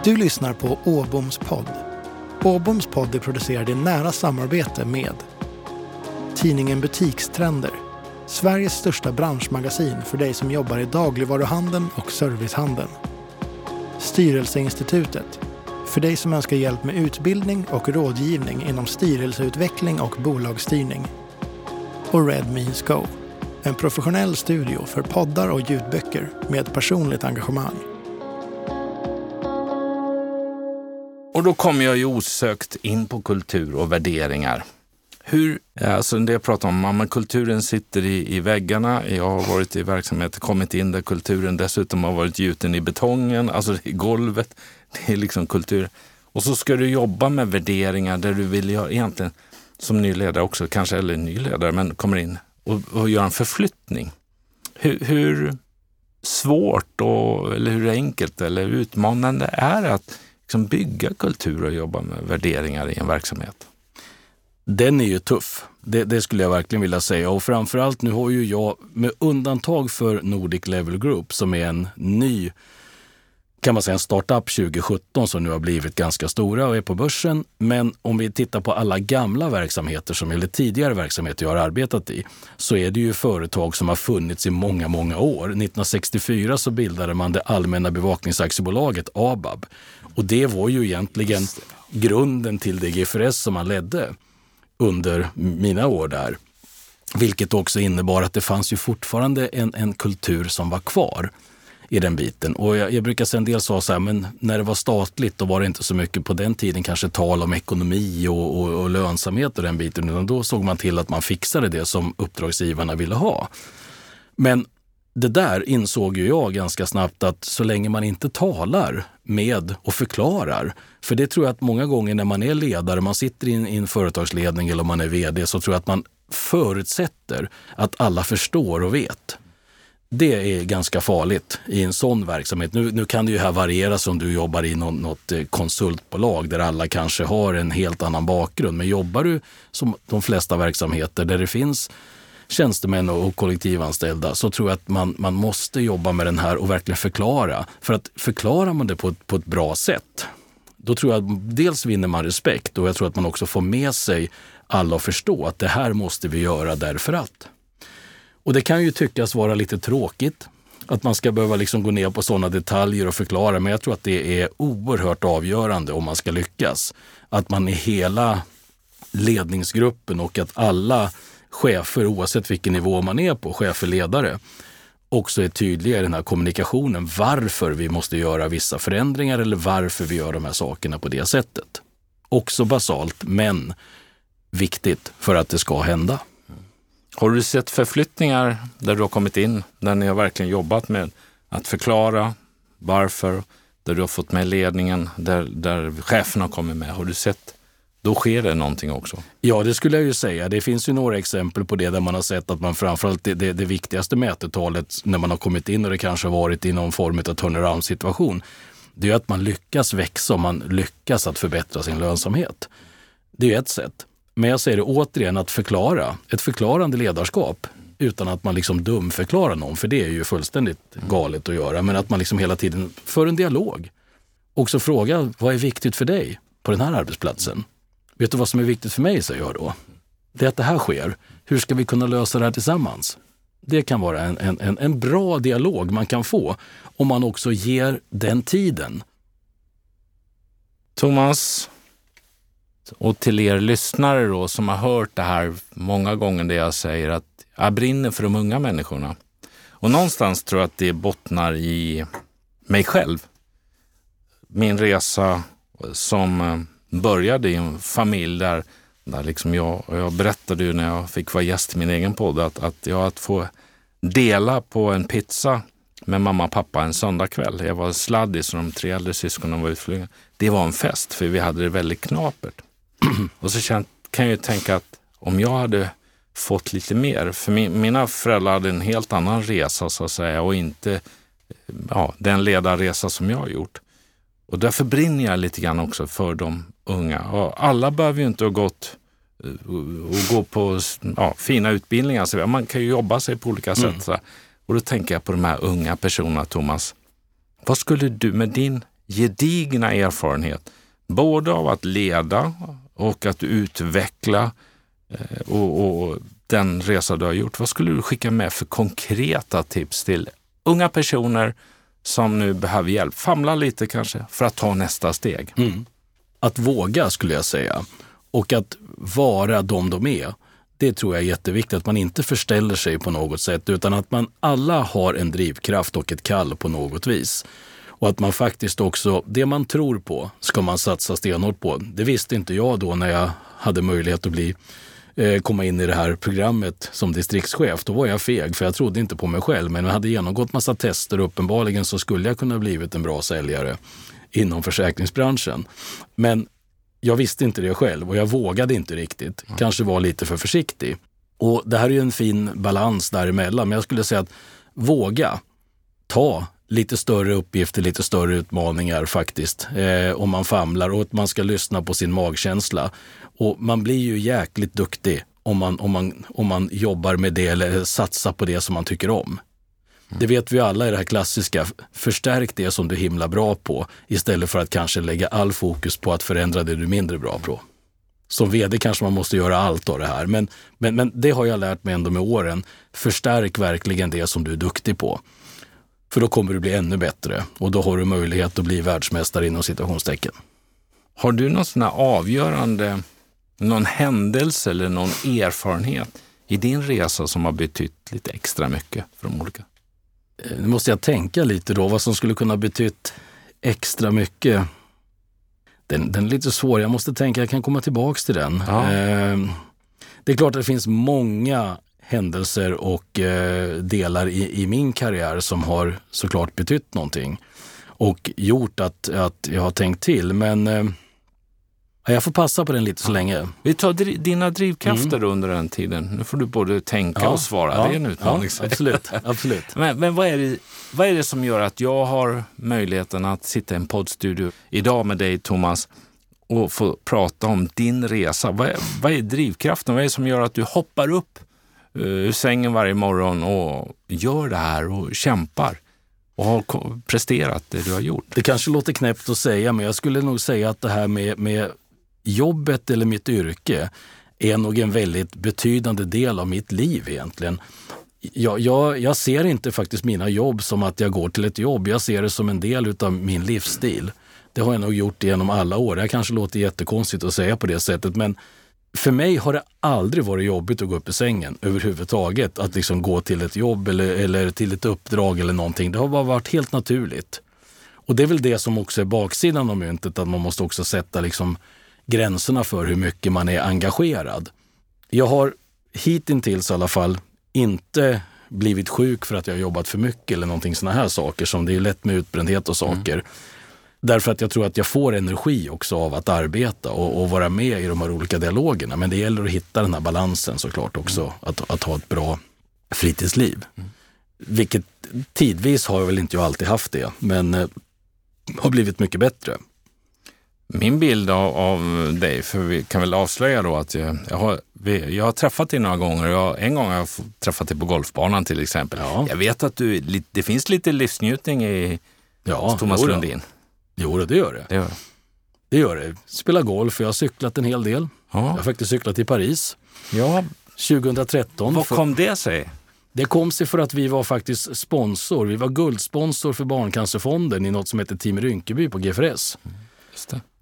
Du lyssnar på Åboms podd. Åboms podd är producerad i nära samarbete med tidningen Butikstrender Sveriges största branschmagasin för dig som jobbar i dagligvaruhandeln och servicehandeln. Styrelseinstitutet. För dig som önskar hjälp med utbildning och rådgivning inom styrelseutveckling och bolagsstyrning. Och Red Means Go. En professionell studio för poddar och ljudböcker med personligt engagemang. Och då kommer jag ju osökt in på kultur och värderingar. Hur, eh, alltså det jag pratar om, men kulturen sitter i, i väggarna. Jag har varit i verksamheter, kommit in där kulturen dessutom har varit gjuten i betongen, alltså i golvet. Det är liksom kultur. Och så ska du jobba med värderingar där du vill göra egentligen, som ny ledare också, kanske, eller ny ledare, men kommer in och, och gör en förflyttning. Hur, hur svårt och, eller hur enkelt eller utmanande är det att liksom bygga kultur och jobba med värderingar i en verksamhet? Den är ju tuff. Det, det, skulle jag verkligen vilja säga. Och framförallt nu har ju jag, med undantag för Nordic Level Group som är en ny kan man säga en startup 2017 som nu har blivit ganska stora och är på börsen. Men om vi tittar på alla gamla verksamheter, som, eller tidigare verksamheter jag har arbetat i, så är det ju företag som har funnits i många, många år. 1964 så bildade man det allmänna bevakningsaktiebolaget ABAB. Och det var ju egentligen grunden till det GFRS som man ledde under mina år där. Vilket också innebar att det fanns ju fortfarande en, en kultur som var kvar i den biten. Och jag, jag brukar säga en del sa så här, men när det var statligt då var det inte så mycket på den tiden kanske tal om ekonomi och, och, och lönsamhet och den biten, utan då såg man till att man fixade det som uppdragsgivarna ville ha. Men det där insåg ju jag ganska snabbt att så länge man inte talar med och förklarar, för det tror jag att många gånger när man är ledare, man sitter i en, företagsledning eller om man är vd, så tror jag att man förutsätter att alla förstår och vet. Det är ganska farligt i en sån verksamhet. Nu, nu kan det ju här variera om du jobbar i något, något konsultbolag där alla kanske har en helt annan bakgrund. Men jobbar du som de flesta verksamheter där det finns tjänstemän och kollektivanställda så tror jag att man, man måste jobba med den här och verkligen förklara. För att förklarar man det på ett, på ett bra sätt, då tror jag att dels vinner man respekt och jag tror att man också får med sig alla att förstå att det här måste vi göra därför att. Och det kan ju tyckas vara lite tråkigt att man ska behöva liksom gå ner på sådana detaljer och förklara, men jag tror att det är oerhört avgörande om man ska lyckas. Att man i hela ledningsgruppen och att alla chefer, oavsett vilken nivå man är på, chefer, ledare, också är tydliga i den här kommunikationen varför vi måste göra vissa förändringar eller varför vi gör de här sakerna på det sättet. Också basalt, men viktigt för att det ska hända. Har du sett förflyttningar där du har kommit in, där ni har verkligen jobbat med att förklara varför, där du har fått med ledningen, där, där chefen har kommit med? Har du sett då sker det någonting också. Ja, det skulle jag ju säga. Det finns ju några exempel på det där man har sett att man framförallt det, det, det viktigaste mätetalet när man har kommit in och det kanske har varit i någon form av turnaround situation. Det är att man lyckas växa och man lyckas att förbättra sin lönsamhet. Det är ett sätt. Men jag säger det återigen, att förklara, ett förklarande ledarskap utan att man liksom dumförklarar någon, för det är ju fullständigt galet att göra. Men att man liksom hela tiden för en dialog. Också fråga, vad är viktigt för dig på den här arbetsplatsen? Vet du vad som är viktigt för mig, säger jag då? Det är att det här sker. Hur ska vi kunna lösa det här tillsammans? Det kan vara en, en, en bra dialog man kan få om man också ger den tiden. Thomas, och till er lyssnare då som har hört det här många gånger det jag säger att jag brinner för de unga människorna. Och någonstans tror jag att det bottnar i mig själv. Min resa som eh, började i en familj där, där liksom jag, jag berättade ju när jag fick vara gäst i min egen podd att, att jag att få dela på en pizza med mamma och pappa en söndagkväll. Jag var sladdis och de tre äldre syskonen var utflugna. Det var en fest för vi hade det väldigt knapert. och så kan jag ju tänka att om jag hade fått lite mer, för min, mina föräldrar hade en helt annan resa så att säga och inte ja, den ledarresa som jag har gjort. Och därför brinner jag lite grann också för de unga. Och alla behöver ju inte ha gått eh, och gå på ja, fina utbildningar. Man kan ju jobba sig på olika sätt. Mm. Och då tänker jag på de här unga personerna, Thomas. Vad skulle du med din gedigna erfarenhet, både av att leda och att utveckla eh, och, och den resa du har gjort, vad skulle du skicka med för konkreta tips till unga personer som nu behöver hjälp? Famla lite kanske för att ta nästa steg. Mm. Att våga skulle jag säga och att vara de de är. Det tror jag är jätteviktigt, att man inte förställer sig på något sätt utan att man alla har en drivkraft och ett kall på något vis. Och att man faktiskt också, det man tror på ska man satsa stenhårt på. Det visste inte jag då när jag hade möjlighet att bli eh, komma in i det här programmet som distriktschef. Då var jag feg för jag trodde inte på mig själv. Men jag hade genomgått massa tester och uppenbarligen så skulle jag kunna blivit en bra säljare inom försäkringsbranschen. Men jag visste inte det själv och jag vågade inte riktigt. Kanske var lite för försiktig. Och det här är ju en fin balans däremellan. Men jag skulle säga att våga ta lite större uppgifter, lite större utmaningar faktiskt. Eh, om man famlar och att man ska lyssna på sin magkänsla. Och man blir ju jäkligt duktig om man, om man, om man jobbar med det eller satsar på det som man tycker om. Mm. Det vet vi alla i det här klassiska. Förstärk det som du är himla bra på istället för att kanske lägga all fokus på att förändra det du är mindre bra på. Som vd kanske man måste göra allt av det här, men, men, men det har jag lärt mig ändå med åren. Förstärk verkligen det som du är duktig på. För då kommer du bli ännu bättre och då har du möjlighet att bli världsmästare inom situationstecken. Har du någon sån avgörande, någon händelse eller någon erfarenhet i din resa som har betytt lite extra mycket för de olika? Eh, nu måste jag tänka lite då, vad som skulle kunna betytt extra mycket. Den, den är lite svår, jag måste tänka, jag kan komma tillbaks till den. Ja. Eh, det är klart att det finns många händelser och eh, delar i, i, min karriär som har såklart betytt någonting och gjort att, att jag har tänkt till. Men eh, jag får passa på den lite så länge. Vi tar dina drivkrafter mm. under den tiden. Nu får du både tänka ja, och svara. Ja, det är en utmaning. Ja, absolut. absolut. men, men vad, är det, vad är det som gör att jag har möjligheten att sitta i en poddstudio idag med dig, Thomas, och få prata om din resa? Vad är, vad är drivkraften? Vad är det som gör att du hoppar upp uh, ur sängen varje morgon och gör det här och kämpar? och har presterat det du har gjort. Det kanske låter knäppt att säga, men jag skulle nog säga att det här med, med jobbet eller mitt yrke är nog en väldigt betydande del av mitt liv egentligen. Jag, jag, jag, ser inte faktiskt mina jobb som att jag går till ett jobb. Jag ser det som en del av min livsstil. Det har jag nog gjort genom alla år. Det kanske låter jättekonstigt att säga på det sättet, men för mig har det aldrig varit jobbigt att gå upp i sängen överhuvudtaget. Att liksom gå till ett jobb eller, eller till ett uppdrag eller någonting. Det har bara varit helt naturligt. Och det är väl det som också är baksidan av myntet, att man måste också sätta liksom gränserna för hur mycket man är engagerad. Jag har hittills i alla fall inte blivit sjuk för att jag har jobbat för mycket eller någonting sådana här saker som det är lätt med utbrändhet och saker. Mm. Därför att jag tror att jag får energi också av att arbeta och, och, vara med i de här olika dialogerna. Men det gäller att hitta den här balansen såklart också, mm. att, att ha ett bra fritidsliv. Mm. Vilket tidvis har jag väl inte jag alltid haft det, men eh, har blivit mycket bättre. Min bild av, av, dig, för vi kan väl avslöja då att jag, jag, har, jag har träffat dig några gånger. Jag, en gång har jag träffat dig på golfbanan till exempel. Ja. Jag vet att du, det finns lite livsnjutning i ja, Thomas jo Lundin. Jo, det gör det. Det gör det. det gör det. Spelar golf, jag har cyklat en hel del. Ja. Jag har faktiskt cyklat i Paris. Ja. 2013. Vad kom det sig? Det kom sig för att vi var faktiskt sponsor. Vi var guldsponsor för Barncancerfonden i något som heter Team Rynkeby på GFRS. Mm,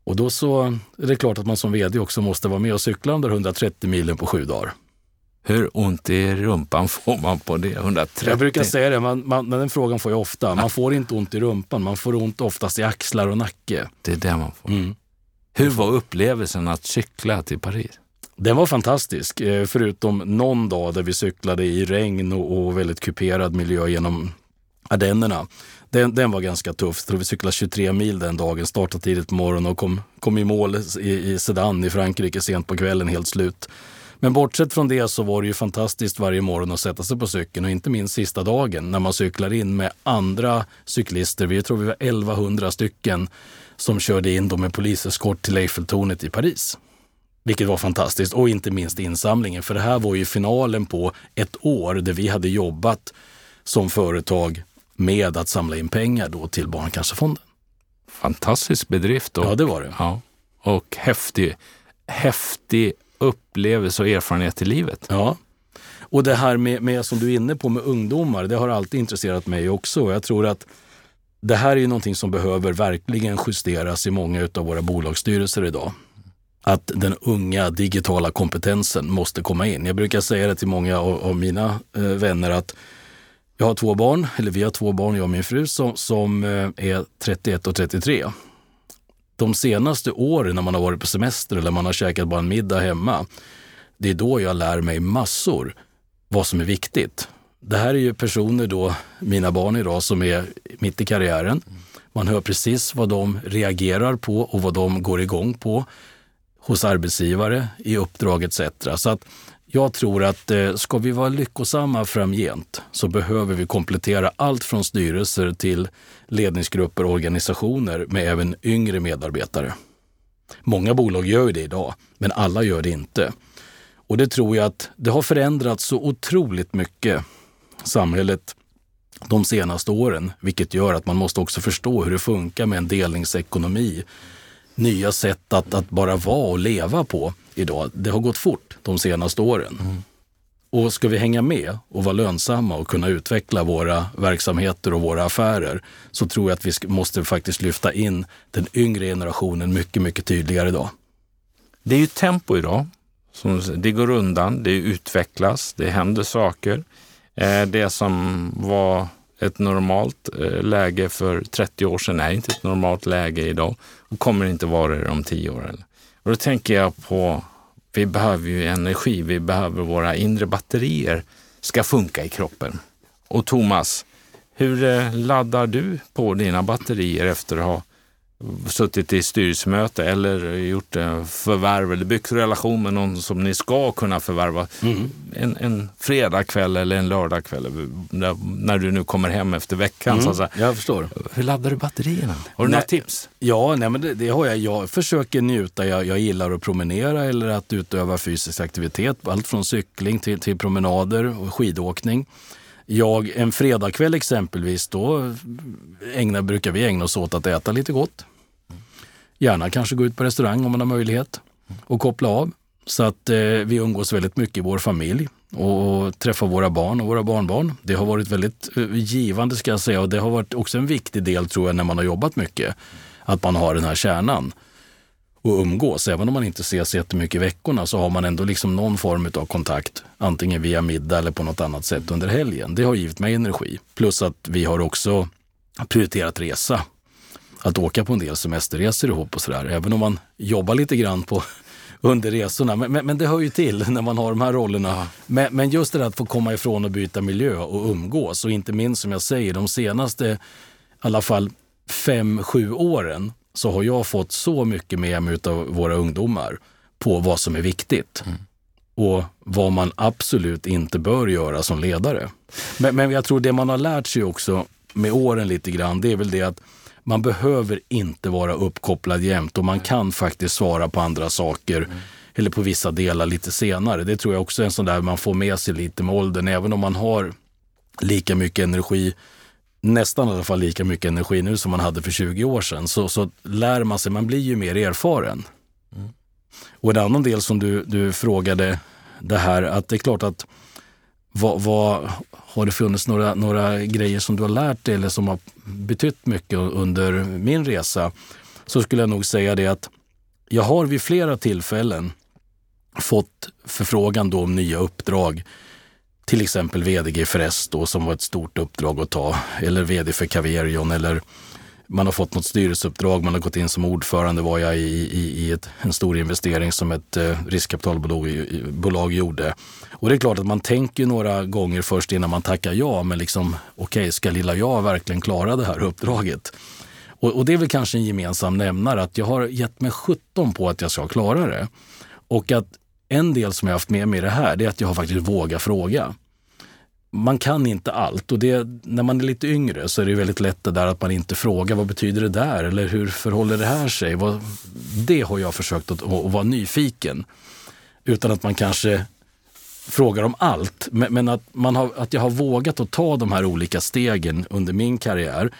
och då så är det klart att man som vd också måste vara med och cykla de där 130 milen på sju dagar. Hur ont i rumpan får man på det? 130? Jag brukar säga det, man, man, den frågan får jag ofta. Man får inte ont i rumpan, man får ont oftast i axlar och nacke. Det är det man får. Mm. Hur var upplevelsen att cykla till Paris? Den var fantastisk, eh, förutom någon dag där vi cyklade i regn och, väldigt kuperad miljö genom Ardennerna. Den, den var ganska tuff. Så vi cyklade 23 mil den dagen, startade tidigt på morgonen och kom, kom i mål i, i Sedan i Frankrike sent på kvällen, helt slut. Men bortsett från det så var det ju fantastiskt varje morgon att sätta sig på cykeln och inte minst sista dagen när man cyklar in med andra cyklister. Vi tror vi var 1100 stycken som körde in med poliseskort till Eiffeltornet i Paris. Vilket var fantastiskt och inte minst insamlingen. För det här var ju finalen på ett år där vi hade jobbat som företag med att samla in pengar då till Barncancerfonden. Fantastisk bedrift. Och, ja, det var det. Ja, och häftig, häftig upplevelse och erfarenhet i livet. Ja. Och det här med, med, som du är inne på, med ungdomar, det har alltid intresserat mig också. Jag tror att det här är någonting som behöver verkligen justeras i många av våra bolagsstyrelser idag att den unga digitala kompetensen måste komma in. Jag brukar säga det till många av, av mina eh, vänner att jag har två barn, eller vi har två barn, jag och min fru, som, som eh, är 31 och 33. De senaste åren när man har varit på semester eller man har käkat bara en middag hemma, det är då jag lär mig massor vad som är viktigt. Det här är ju personer då, mina barn idag, som är mitt i karriären. Man hör precis vad de reagerar på och vad de går igång på hos arbetsgivare, i uppdrag etc. Så att jag tror att eh, ska vi vara lyckosamma framgent så behöver vi komplettera allt från styrelser till ledningsgrupper och organisationer med även yngre medarbetare. Många bolag gör det idag, men alla gör det inte. Och det tror jag att det har förändrats så otroligt mycket, samhället, de senaste åren, vilket gör att man måste också förstå hur det funkar med en delningsekonomi nya sätt att, att bara vara och leva på idag. Det har gått fort de senaste åren. Mm. Och ska vi hänga med och vara lönsamma och kunna utveckla våra verksamheter och våra affärer så tror jag att vi måste faktiskt lyfta in den yngre generationen mycket, mycket tydligare idag. Det är ju tempo idag. Det går undan, det utvecklas, det händer saker. Eh, det som var ett normalt eh, läge för 30 år sedan är inte ett normalt läge idag och kommer inte vara det om 10 år. Och då tänker jag på, vi behöver ju energi, vi behöver våra inre batterier ska funka i kroppen. Och Thomas, hur eh, laddar du på dina batterier efter att ha suttit i styrelsemöte eller gjort förvärv eller byggt relation med någon som ni ska kunna förvärva mm. en, en fredagkväll eller en lördagkväll när du nu kommer hem efter veckan. Mm. Så jag förstår. Hur laddar du batterierna? Har du nej, några tips? Ja, nej, men det, det, har jag. Jag försöker njuta. Jag, jag gillar att promenera eller att utöva fysisk aktivitet. Allt från cykling till, till promenader och skidåkning. Jag, en fredagkväll exempelvis, då ägnar, brukar vi ägna oss åt att äta lite gott. Gärna kanske gå ut på restaurang om man har möjlighet och koppla av. Så att eh, vi umgås väldigt mycket i vår familj och träffar våra barn och våra barnbarn. Det har varit väldigt eh, givande ska jag säga och det har varit också en viktig del tror jag när man har jobbat mycket. Att man har den här kärnan och umgås. Även om man inte ses jättemycket i veckorna så har man ändå liksom någon form av kontakt. Antingen via middag eller på något annat sätt under helgen. Det har givit mig energi. Plus att vi har också prioriterat resa att åka på en del semesterresor ihop och sådär. Även om man jobbar lite grann på under resorna. Men, men, men, det hör ju till när man har de här rollerna. Men, men, just det där att få komma ifrån och byta miljö och umgås. Och inte minst som jag säger, de senaste, i alla fall fem, sju åren så har jag fått så mycket med mig av våra ungdomar på vad som är viktigt. Mm. Och vad man absolut inte bör göra som ledare. Men, men jag tror det man har lärt sig också med åren lite grann, det är väl det att man behöver inte vara uppkopplad jämt och man kan faktiskt svara på andra saker mm. eller på vissa delar lite senare. Det tror jag också är en sån där man får med sig lite med åldern, även om man har lika mycket energi nästan i alla fall lika mycket energi nu som man hade för 20 år sedan, så, så lär man sig, man blir ju mer erfaren. Mm. Och en annan del som du, du frågade, det här att det är klart att vad, vad, har det funnits några, några grejer som du har lärt dig eller som har betytt mycket under min resa? Så skulle jag nog säga det att jag har vid flera tillfällen fått förfrågan då om nya uppdrag till exempel VDG för S då, som var ett stort uppdrag att ta, eller VD för Caverion eller man har fått något styrelseuppdrag, man har gått in som ordförande var jag i, i, i ett, en stor investering som ett eh, riskkapitalbolag gjorde. Och det är klart att man tänker några gånger först innan man tackar ja, men liksom okej, okay, ska lilla jag verkligen klara det här uppdraget? Och, och, det är väl kanske en gemensam nämnare att jag har gett mig 17 på att jag ska klara det. Och att en del som jag haft med mig i det här, det är att jag har faktiskt vågat fråga. Man kan inte allt och det, när man är lite yngre så är det väldigt lätt det där att man inte frågar vad betyder det där eller hur förhåller det här sig? Vad, det har jag försökt att, att vara nyfiken. Utan att man kanske frågar om allt, men, men att, man har, att jag har vågat att ta de här olika stegen under min karriär.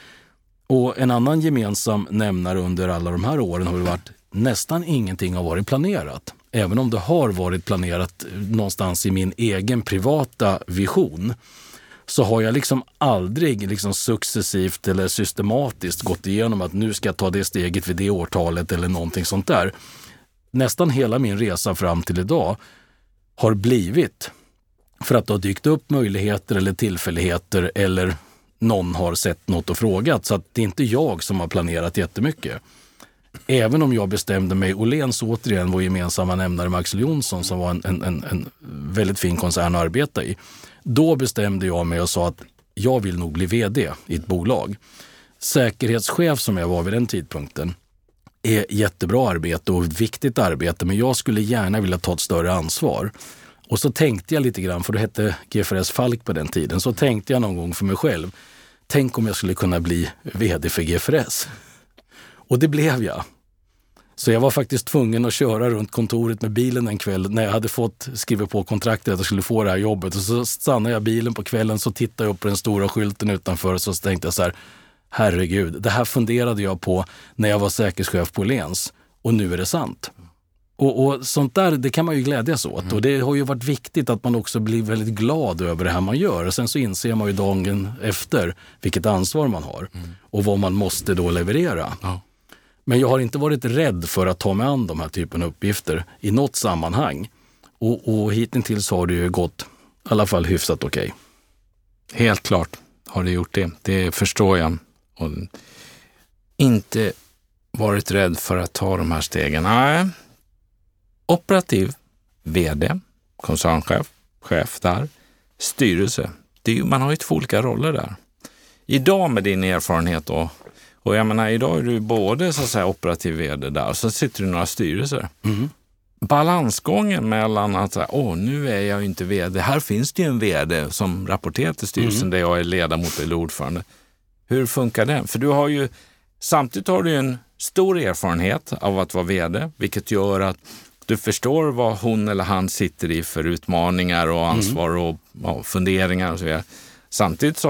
Och en annan gemensam nämnare under alla de här åren har varit nästan ingenting har varit planerat även om det har varit planerat någonstans i min egen privata vision, så har jag liksom aldrig liksom successivt eller systematiskt gått igenom att nu ska jag ta det steget vid det årtalet eller någonting sånt där. Nästan hela min resa fram till idag har blivit för att det har dykt upp möjligheter eller tillfälligheter eller någon har sett något och frågat. Så att det är inte jag som har planerat jättemycket även om jag bestämde mig, Åhléns återigen vår gemensamma nämnare med Axel Jonsson som var en, en, en, en väldigt fin koncern att arbeta i. Då bestämde jag mig och sa att jag vill nog bli vd i ett bolag. Säkerhetschef som jag var vid den tidpunkten är jättebra arbete och viktigt arbete, men jag skulle gärna vilja ta ett större ansvar. Och så tänkte jag lite grann, för det hette GFRS Falk på den tiden, så tänkte jag någon gång för mig själv, tänk om jag skulle kunna bli vd för GFRS. Och det blev jag. Så jag var faktiskt tvungen att köra runt kontoret med bilen en kväll när jag hade fått skriva på kontraktet att jag skulle få det här jobbet. Och så stannade jag bilen på kvällen så tittade jag upp på den stora skylten utanför och så tänkte jag så här, herregud, det här funderade jag på när jag var säkerhetschef på Åhléns och nu är det sant. Och, och, sånt där, det kan man ju glädjas åt. Mm. Och det har ju varit viktigt att man också blir väldigt glad över det här man gör. Och sen så inser man ju dagen efter vilket ansvar man har mm. och vad man måste då leverera. Ja. Men jag har inte varit rädd för att ta mig an de här typen av uppgifter i något sammanhang. Och, och hittills har det ju gått i alla fall hyfsat okej. Okay. Helt klart har det gjort det. Det förstår jag. Och inte varit rädd för att ta de här stegen. Nej. Operativ VD, koncernchef, chef där, styrelse. Det är, man har ju två olika roller där. Idag med din erfarenhet och och jag menar, idag är du både så att säga, operativ vd där och så sitter du i några styrelser. Mm. Balansgången mellan att säga, åh, nu är jag inte vd. Här finns det ju en vd som rapporterar till styrelsen mm. där jag är ledamot eller ordförande. Hur funkar det? För du har ju, samtidigt har du en stor erfarenhet av att vara vd, vilket gör att du förstår vad hon eller han sitter i för utmaningar och ansvar mm. och, och funderingar och så vidare. Samtidigt så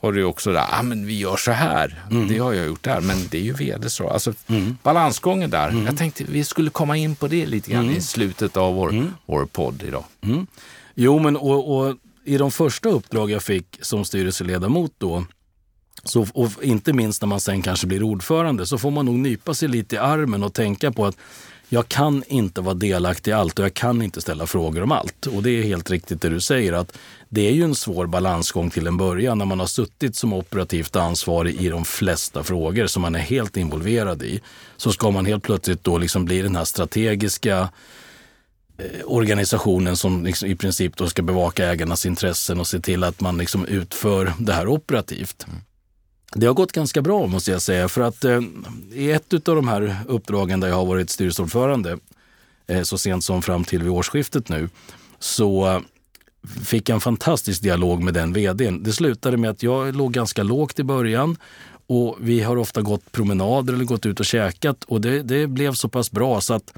har du också det ah, men vi gör så här. Mm. Det har jag gjort där, men det är ju vd så. Alltså, mm. Balansgången där. Mm. Jag tänkte vi skulle komma in på det lite grann i mm. slutet av vår, mm. vår podd idag. Mm. Jo, men och, och, i de första uppdrag jag fick som styrelseledamot då, så, och inte minst när man sen kanske blir ordförande, så får man nog nypa sig lite i armen och tänka på att jag kan inte vara delaktig i allt och jag kan inte ställa frågor om allt. Och det är helt riktigt det du säger att det är ju en svår balansgång till en början när man har suttit som operativt ansvarig i de flesta frågor som man är helt involverad i. Så ska man helt plötsligt då liksom bli den här strategiska eh, organisationen som liksom i princip då ska bevaka ägarnas intressen och se till att man liksom utför det här operativt. Mm. Det har gått ganska bra måste jag säga. För att eh, i ett av de här uppdragen där jag har varit styrelseordförande eh, så sent som fram till vid årsskiftet nu så eh, fick jag en fantastisk dialog med den vdn. Det slutade med att jag låg ganska lågt i början och vi har ofta gått promenader eller gått ut och käkat och det, det blev så pass bra så att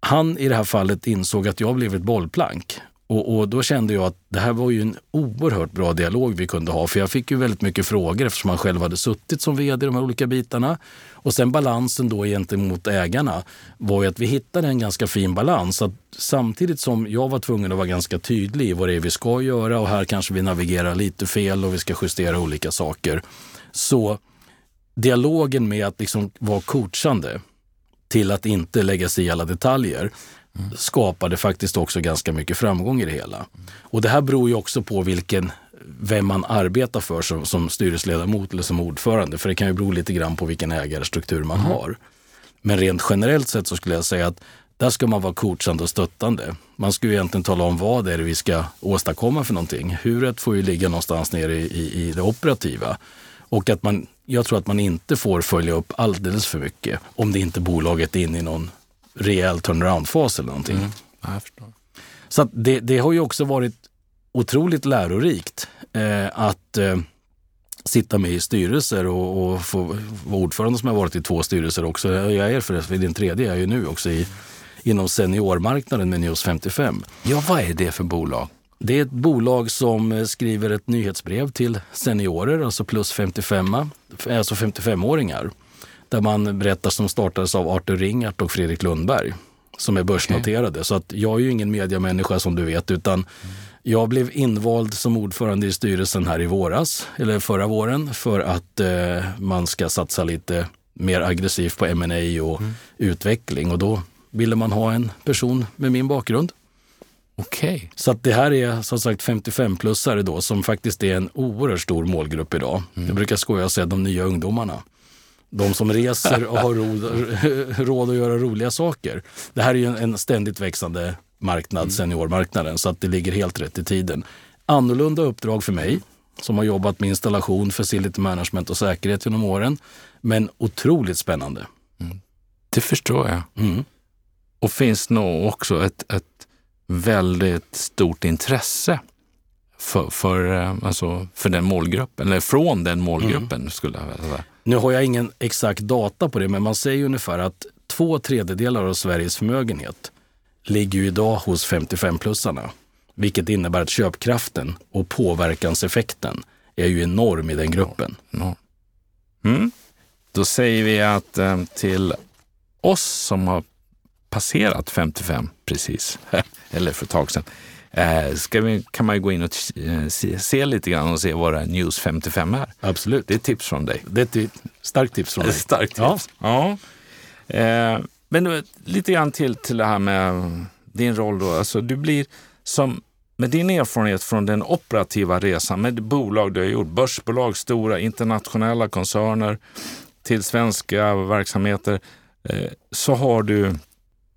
han i det här fallet insåg att jag blev ett bollplank. Och, och, då kände jag att det här var ju en oerhört bra dialog vi kunde ha. För jag fick ju väldigt mycket frågor eftersom han själv hade suttit som vd i de här olika bitarna. Och sen balansen då gentemot ägarna var ju att vi hittade en ganska fin balans. Att samtidigt som jag var tvungen att vara ganska tydlig i vad det är vi ska göra och här kanske vi navigerar lite fel och vi ska justera olika saker. Så dialogen med att liksom vara coachande till att inte lägga sig i alla detaljer skapade faktiskt också ganska mycket framgång i det hela. Och det här beror ju också på vilken, vem man arbetar för som, som styrelseledamot eller som ordförande. För det kan ju bero lite grann på vilken ägarstruktur man mm. har. Men rent generellt sett så skulle jag säga att där ska man vara coachande och stöttande. Man ska ju egentligen tala om vad det är vi ska åstadkomma för någonting. Huret får ju ligga någonstans nere i, i, i det operativa. Och att man, jag tror att man inte får följa upp alldeles för mycket om det inte bolaget är inne i någon rejäl turnaround-fas eller någonting. Mm. Förstår. Så det, det, har ju också varit otroligt lärorikt eh, att eh, sitta med i styrelser och, och få vara ordförande som jag varit i två styrelser också. Jag är förresten den tredje, jag är ju nu också i, inom seniormarknaden med News 55. Ja, vad är det för bolag? Det är ett bolag som eh, skriver ett nyhetsbrev till seniorer, alltså plus 55, alltså 55-åringar. Där man berättar som startades av Arthur Ringart och Fredrik Lundberg som är börsnoterade. Okay. Så att jag är ju ingen mediamänniska som du vet utan mm. jag blev invald som ordförande i styrelsen här i våras, eller förra våren, för att eh, man ska satsa lite mer aggressivt på M&A och mm. utveckling. Och då ville man ha en person med min bakgrund. Okej. Okay. Så att det här är som sagt 55-plussare då som faktiskt är en oerhört stor målgrupp idag. Mm. Jag brukar skoja och säga de nya ungdomarna. De som reser och har råd, råd att göra roliga saker. Det här är ju en ständigt växande marknad, mm. seniormarknaden, så att det ligger helt rätt i tiden. Annorlunda uppdrag för mig som har jobbat med installation, facility management och säkerhet genom åren. Men otroligt spännande. Mm. Det förstår jag. Mm. Och finns nog också ett, ett väldigt stort intresse för, för, eh, alltså, för den målgruppen, eller från den målgruppen mm. skulle jag säga. Nu har jag ingen exakt data på det, men man säger ungefär att två tredjedelar av Sveriges förmögenhet ligger ju idag hos 55-plussarna. Vilket innebär att köpkraften och påverkanseffekten är ju enorm i den gruppen. Mm. Då säger vi att ehm, till oss som har passerat 55 precis, eller för ett tag sedan, eh, vi, kan man ju gå in och eh, se, se, lite grann och se vad News 55 är. Absolut. Det är tips från dig. Det är ett starkt tips från dig. Starkt tips. Ja. ja. Eh, men då, lite grann till, till det här med din roll då. Alltså, du blir som med din erfarenhet från den operativa resan med bolag du har gjort, börsbolag, stora internationella koncerner till svenska verksamheter, eh, så har du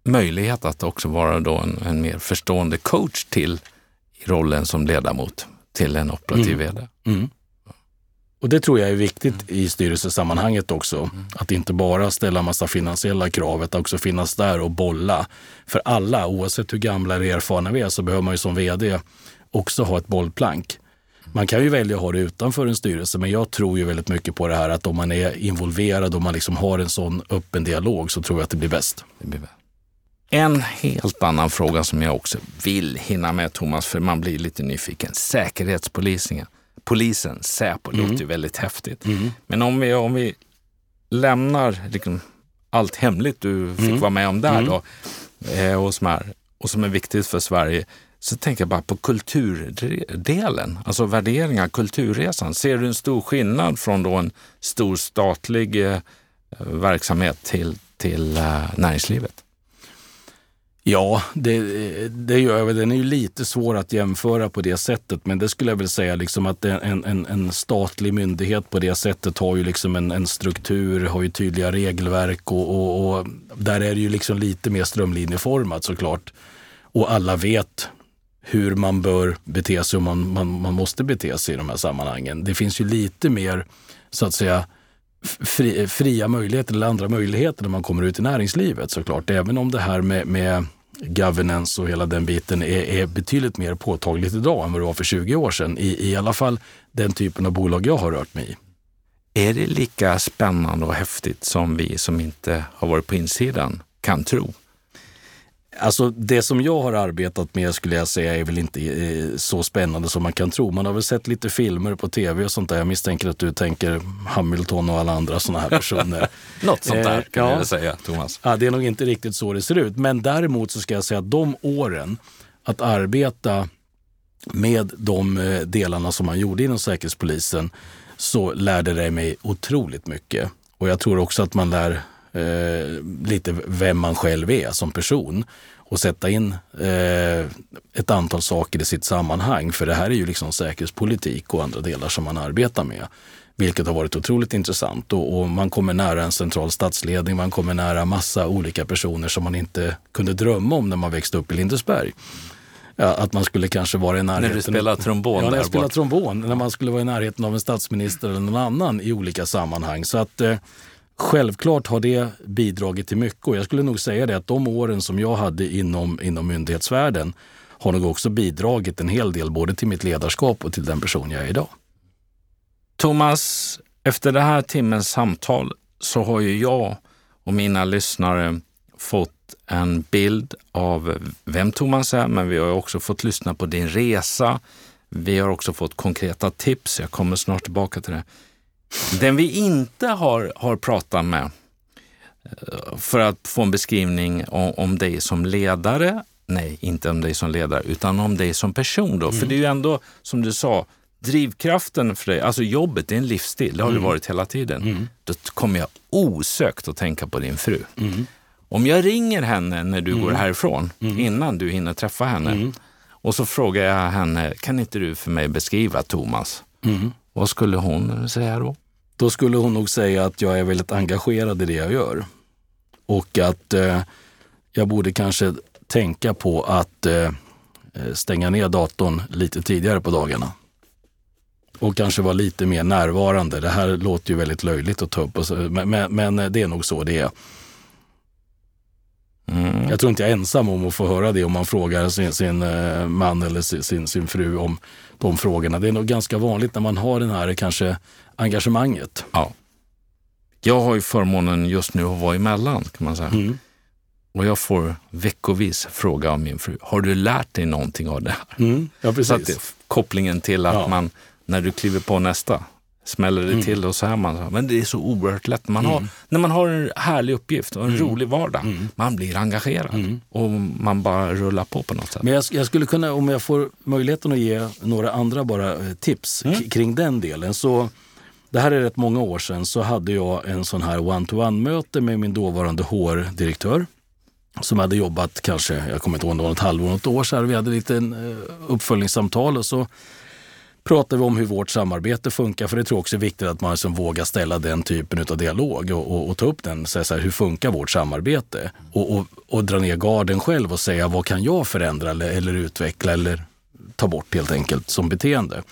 möjlighet att också vara då en, en mer förstående coach till i rollen som ledamot till en operativ mm. vd. Mm. Och det tror jag är viktigt mm. i styrelsesammanhanget också. Mm. Att inte bara ställa massa finansiella krav, att också finnas där och bolla. För alla, oavsett hur gamla eller erfarna vi är, så behöver man ju som vd också ha ett bollplank. Man kan ju välja att ha det utanför en styrelse, men jag tror ju väldigt mycket på det här att om man är involverad och man liksom har en sån öppen dialog så tror jag att det blir bäst. Det blir bäst. En helt annan fråga som jag också vill hinna med Thomas, för man blir lite nyfiken. Säkerhetspolisen. Polisen, Säpo, mm. låter ju väldigt häftigt. Mm. Men om vi, om vi lämnar liksom allt hemligt du fick mm. vara med om där mm. då, eh, och, som är, och som är viktigt för Sverige, så tänker jag bara på kulturdelen, alltså värderingar, kulturresan. Ser du en stor skillnad från då en stor statlig eh, verksamhet till, till eh, näringslivet? Ja, det, det gör jag. Den är ju lite svår att jämföra på det sättet. Men det skulle jag väl säga liksom att en, en, en statlig myndighet på det sättet har ju liksom en, en struktur, har ju tydliga regelverk och, och, och, där är det ju liksom lite mer strömlinjeformat såklart. Och alla vet hur man bör bete sig och man, man, man måste bete sig i de här sammanhangen. Det finns ju lite mer så att säga fri, fria möjligheter eller andra möjligheter när man kommer ut i näringslivet såklart. Även om det här med, med governance och hela den biten är, är, betydligt mer påtagligt idag än vad det var för 20 år sedan. I, I alla fall den typen av bolag jag har rört mig i. Är det lika spännande och häftigt som vi som inte har varit på insidan kan tro? Alltså det som jag har arbetat med skulle jag säga är väl inte eh, så spännande som man kan tro. Man har väl sett lite filmer på tv och sånt där. Jag misstänker att du tänker Hamilton och alla andra sådana här personer. Något sånt där kan eh, ja. säga, Thomas. Ja, det är nog inte riktigt så det ser ut. Men däremot så ska jag säga att de åren att arbeta med de eh, delarna som man gjorde inom Säkerhetspolisen så lärde det mig otroligt mycket. Och jag tror också att man lär eh, lite vem man själv är som person och sätta in eh, ett antal saker i sitt sammanhang. För det här är ju liksom säkerhetspolitik och andra delar som man arbetar med. Vilket har varit otroligt intressant och, och, man kommer nära en central statsledning, man kommer nära massa olika personer som man inte kunde drömma om när man växte upp i Lindesberg. Ja, att man skulle kanske vara i närheten... När du spelade trombon Ja, när jag spelade trombon. När man skulle vara i närheten av en statsminister eller någon annan i olika sammanhang. Så att eh, Självklart har det bidragit till mycket och jag skulle nog säga det att de åren som jag hade inom, inom myndighetsvärlden har nog också bidragit en hel del både till mitt ledarskap och till den person jag är idag. Thomas, efter det här timmens samtal så har ju jag och mina lyssnare fått en bild av vem Thomas är, men vi har också fått lyssna på din resa. Vi har också fått konkreta tips. Jag kommer snart tillbaka till det. Den vi inte har, har pratat med eh, för att få en beskrivning om, om dig som ledare, nej, inte om dig som ledare, utan om dig som person. Då. Mm. För det är ju ändå, som du sa, drivkraften för dig, alltså jobbet är en livsstil, det har mm. det varit hela tiden. Mm. Då kommer jag osökt att tänka på din fru. Mm. Om jag ringer henne när du går mm. härifrån, mm. innan du hinner träffa henne, och så frågar jag henne, kan inte du för mig beskriva Thomas? Vad skulle hon säga då? Då skulle hon nog säga att jag är väldigt engagerad i det jag gör. Och att eh, jag borde kanske tänka på att eh, eh stänga ner datorn lite tidigare på dagarna. Och kanske vara lite mer närvarande. Det här låter ju väldigt löjligt att ta upp, men, men, men det är nog så det är. Mm. Jag tror inte jag är ensam om att få höra det om man frågar sin, sin eh, man eller sin, sin fru om de frågorna. Det är nog ganska vanligt när man har den här kanske engagemanget. Ja. Jag har ju förmånen just nu att vara emellan kan man säga. Mm. Och jag får veckovis fråga av min fru, har du lärt dig någonting av det här? Mm. Ja, precis. Så att kopplingen till att ja. man, när du kliver på nästa, smäller det mm. till och så är man Men det är så oerhört lätt. Man har, mm. När man har en härlig uppgift och en mm. rolig vardag, mm. man blir engagerad mm. och man bara rullar på på något sätt. Men jag, jag, skulle kunna, om jag får möjligheten att ge några andra bara eh, tips mm. kring den delen. Så det här är rätt många år sedan, så hade jag en sån här one-to-one-möte med min dåvarande HR-direktör som hade jobbat kanske, jag kommer inte ihåg, något halvår, något år så här. Vi hade lite eh, uppföljningssamtal och så pratar vi om hur vårt samarbete funkar. För det tror jag också är viktigt att man liksom vågar ställa den typen av dialog och, och, och ta upp den. Så här, hur funkar vårt samarbete? Och, och, och, dra ner garden själv och säga vad kan jag förändra eller, eller utveckla eller ta bort helt enkelt som beteende.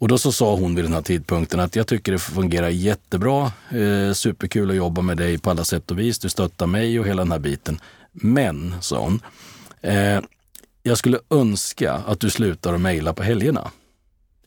Och då så sa hon vid den här tidpunkten att jag tycker det fungerar jättebra. Eh, superkul att jobba med dig på alla sätt och vis. Du stöttar mig och hela den här biten. Men, sa hon, eh, jag skulle önska att du slutar att mejla på helgerna.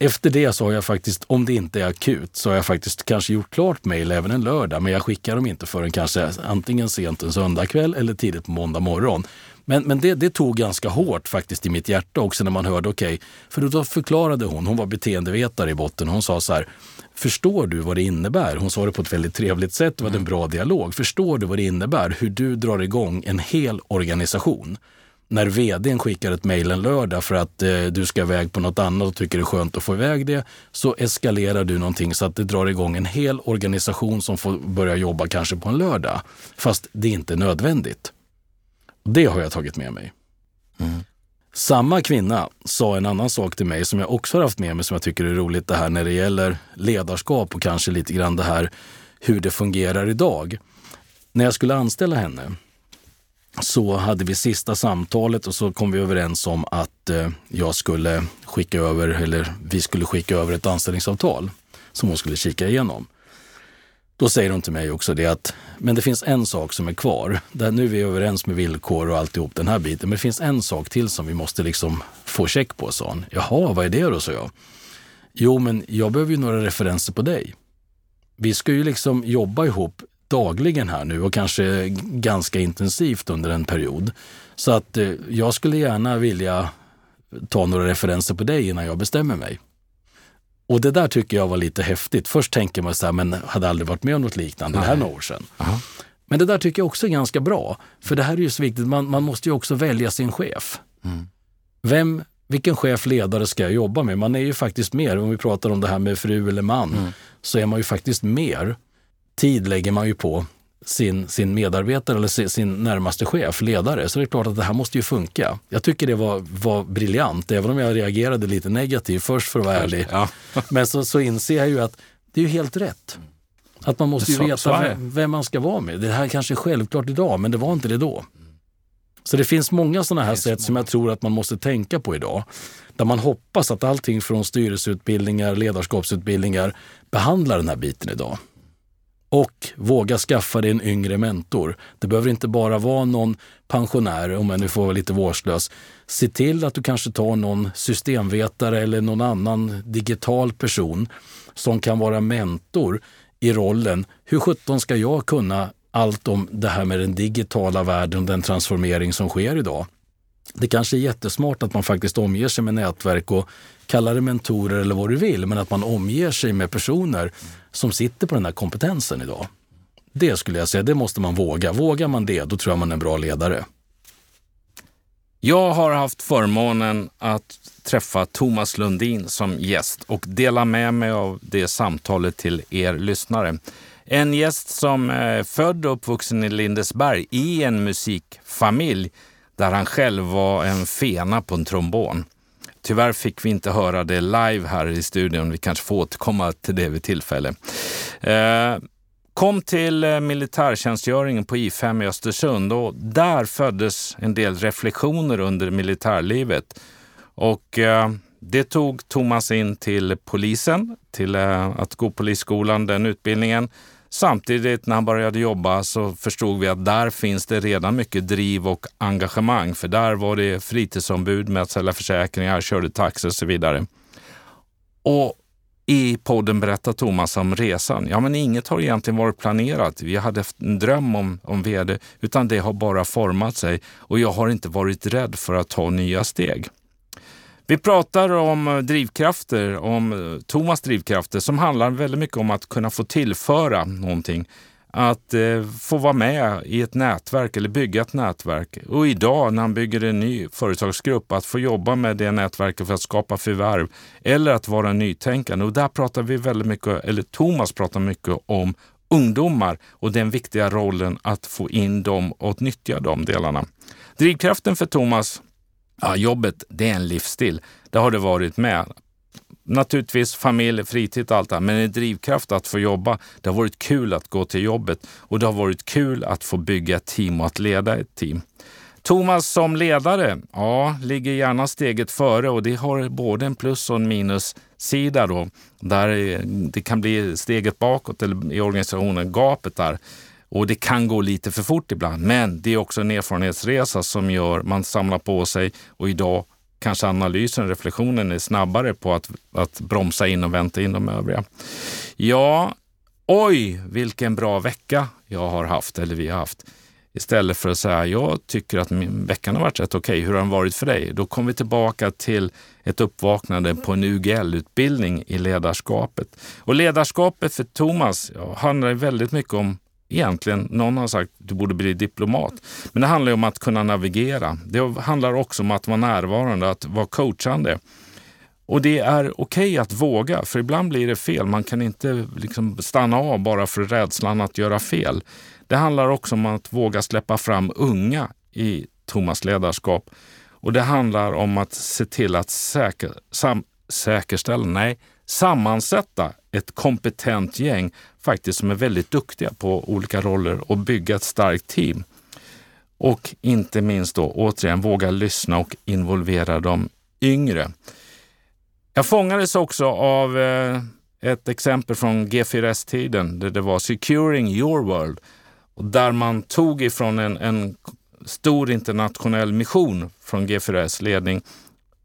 Efter det så har jag faktiskt, om det inte är akut, så har jag faktiskt kanske gjort klart mejl även en lördag. Men jag skickar dem inte förrän kanske antingen sent en söndagkväll eller tidigt på måndag morgon. Men, men det, det, tog ganska hårt faktiskt i mitt hjärta också när man hörde okej. Okay, för då förklarade hon, hon var beteendevetare i botten, hon sa så här. Förstår du vad det innebär? Hon sa det på ett väldigt trevligt sätt, det var en bra dialog. Förstår du vad det innebär? Hur du drar igång en hel organisation när vdn skickar ett mejl en lördag för att eh, du ska iväg på något annat och tycker det är skönt att få iväg det, så eskalerar du någonting så att det drar igång en hel organisation som får börja jobba kanske på en lördag. Fast det är inte nödvändigt. Det har jag tagit med mig. Mm. Samma kvinna sa en annan sak till mig som jag också har haft med mig som jag tycker är roligt det här när det gäller ledarskap och kanske lite grann det här hur det fungerar idag. När jag skulle anställa henne så hade vi sista samtalet och så kom vi överens om att eh, jag skulle skicka över, eller vi skulle skicka över ett anställningsavtal som hon skulle kika igenom. Då säger hon till mig också det att, men det finns en sak som är kvar. Där nu är vi överens med villkor och alltihop den här biten, men det finns en sak till som vi måste liksom få check på, sa hon. Jaha, vad är det då, sa jag. Jo, men jag behöver ju några referenser på dig. Vi ska ju liksom jobba ihop dagligen här nu och kanske ganska intensivt under en period. Så att eh, jag skulle gärna vilja ta några referenser på dig innan jag bestämmer mig. Och det där tycker jag var lite häftigt. Först tänker man så här, men hade aldrig varit med om något liknande, Nej. det här några år sedan. Aha. Men det där tycker jag också är ganska bra. För det här är ju så viktigt, man, man måste ju också välja sin chef. Mm. Vem, vilken chef, ledare ska jag jobba med? Man är ju faktiskt mer, om vi pratar om det här med fru eller man, mm. så är man ju faktiskt mer tid lägger man ju på sin, sin medarbetare eller sin, sin, närmaste chef, ledare. Så det är klart att det här måste ju funka. Jag tycker det var, var briljant, även om jag reagerade lite negativt först för att vara ärlig. Ja. Men så, så inser jag ju att det är ju helt rätt. Att man måste ju så, veta så vem, vem, man ska vara med. Det här kanske är självklart idag, men det var inte det då. Så det finns många sådana här sätt som jag tror att man måste tänka på idag. Där man hoppas att allting från styrelseutbildningar, ledarskapsutbildningar behandlar den här biten idag. Och våga skaffa dig en yngre mentor. Det behöver inte bara vara någon pensionär, om jag nu får vara lite vårdslös. Se till att du kanske tar någon systemvetare eller någon annan digital person som kan vara mentor i rollen. Hur sjutton ska jag kunna allt om det här med den digitala världen och den transformering som sker idag? Det kanske är jättesmart att man faktiskt omger sig med nätverk och Kalla det mentorer eller vad du vill, men att man omger sig med personer som sitter på den här kompetensen idag. Det skulle jag säga, det måste man våga. Vågar man det, då tror jag man är en bra ledare. Jag har haft förmånen att träffa Thomas Lundin som gäst och dela med mig av det samtalet till er lyssnare. En gäst som är född och uppvuxen i Lindesberg i en musikfamilj där han själv var en fena på en trombon. Tyvärr fick vi inte höra det live här i studion. Vi kanske får återkomma till det vid tillfälle. Eh, kom till eh, militärtjänstgöringen på I5 i Östersund och där föddes en del reflektioner under militärlivet. Och eh, det tog Thomas in till polisen, till eh, att gå polisskolan, den utbildningen. Samtidigt när han började jobba så förstod vi att där finns det redan mycket driv och engagemang. För där var det fritidsombud med att sälja försäkringar, körde taxi och så vidare. Och i podden berättar Thomas om resan. Ja, men inget har egentligen varit planerat. Vi hade en dröm om, om vd, utan det har bara format sig och jag har inte varit rädd för att ta nya steg. Vi pratar om eh, drivkrafter, om eh, Thomas drivkrafter som handlar väldigt mycket om att kunna få tillföra någonting. Att eh, få vara med i ett nätverk eller bygga ett nätverk. Och idag när han bygger en ny företagsgrupp, att få jobba med det nätverket för att skapa förvärv eller att vara nytänkande. Och där pratar vi väldigt mycket, eller Thomas pratar mycket om ungdomar och den viktiga rollen att få in dem och nyttja de delarna. Drivkraften för Thomas Ja, jobbet, det är en livsstil. Det har det varit med. Naturligtvis familj, fritid och allt det här, men en drivkraft att få jobba. Det har varit kul att gå till jobbet och det har varit kul att få bygga ett team och att leda ett team. Thomas som ledare, ja, ligger gärna steget före och det har både en plus och en minussida då. Där eh, det kan bli steget bakåt eller i organisationen, gapet där. Och det kan gå lite för fort ibland, men det är också en erfarenhetsresa som gör man samlar på sig och idag kanske analysen, reflektionen är snabbare på att, att bromsa in och vänta in de övriga. Ja, oj vilken bra vecka jag har haft, eller vi har haft. Istället för att säga, jag tycker att min veckan har varit rätt okej, okay. hur har den varit för dig? Då kommer vi tillbaka till ett uppvaknande på en UGL-utbildning i ledarskapet. Och ledarskapet för Thomas ja, handlar väldigt mycket om egentligen, någon har sagt att du borde bli diplomat. Men det handlar om att kunna navigera. Det handlar också om att vara närvarande, att vara coachande. Och det är okej okay att våga, för ibland blir det fel. Man kan inte liksom stanna av bara för rädslan att göra fel. Det handlar också om att våga släppa fram unga i Thomas ledarskap. Och det handlar om att se till att säker, sam, säkerställa, nej, sammansätta ett kompetent gäng faktiskt som är väldigt duktiga på olika roller och bygga ett starkt team. Och inte minst då återigen våga lyssna och involvera de yngre. Jag fångades också av eh, ett exempel från G4S-tiden där det var Securing your world. Och där man tog ifrån en, en stor internationell mission från G4S ledning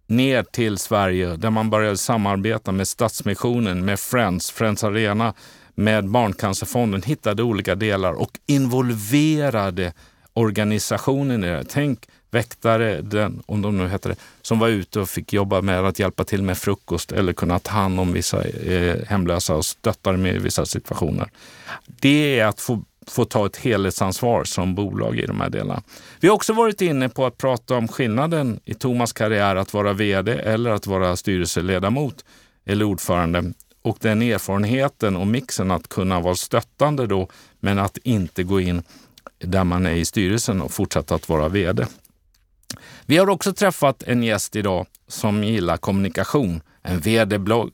ner till Sverige där man började samarbeta med Stadsmissionen, med Friends, Friends Arena, med Barncancerfonden, hittade olika delar och involverade organisationen i det. Tänk väktare, den, om de nu heter det, som var ute och fick jobba med att hjälpa till med frukost eller kunna ta hand om vissa eh, hemlösa och stötta dem i vissa situationer. Det är att få, få ta ett helhetsansvar som bolag i de här delarna. Vi har också varit inne på att prata om skillnaden i Thomas karriär att vara VD eller att vara styrelseledamot eller ordförande och den erfarenheten och mixen att kunna vara stöttande då, men att inte gå in där man är i styrelsen och fortsätta att vara VD. Vi har också träffat en gäst idag som gillar kommunikation, en VD-blogg.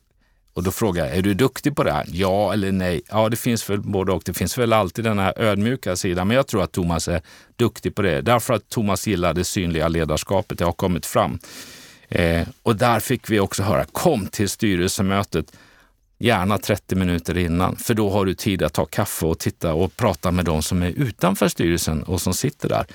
Och då frågar jag, är du duktig på det här? Ja eller nej? Ja, det finns väl både och. Det finns väl alltid den här ödmjuka sidan, men jag tror att Thomas är duktig på det. Därför att Thomas gillar det synliga ledarskapet. Det har kommit fram. Eh, och där fick vi också höra, kom till styrelsemötet gärna 30 minuter innan, för då har du tid att ta kaffe och titta och prata med de som är utanför styrelsen och som sitter där.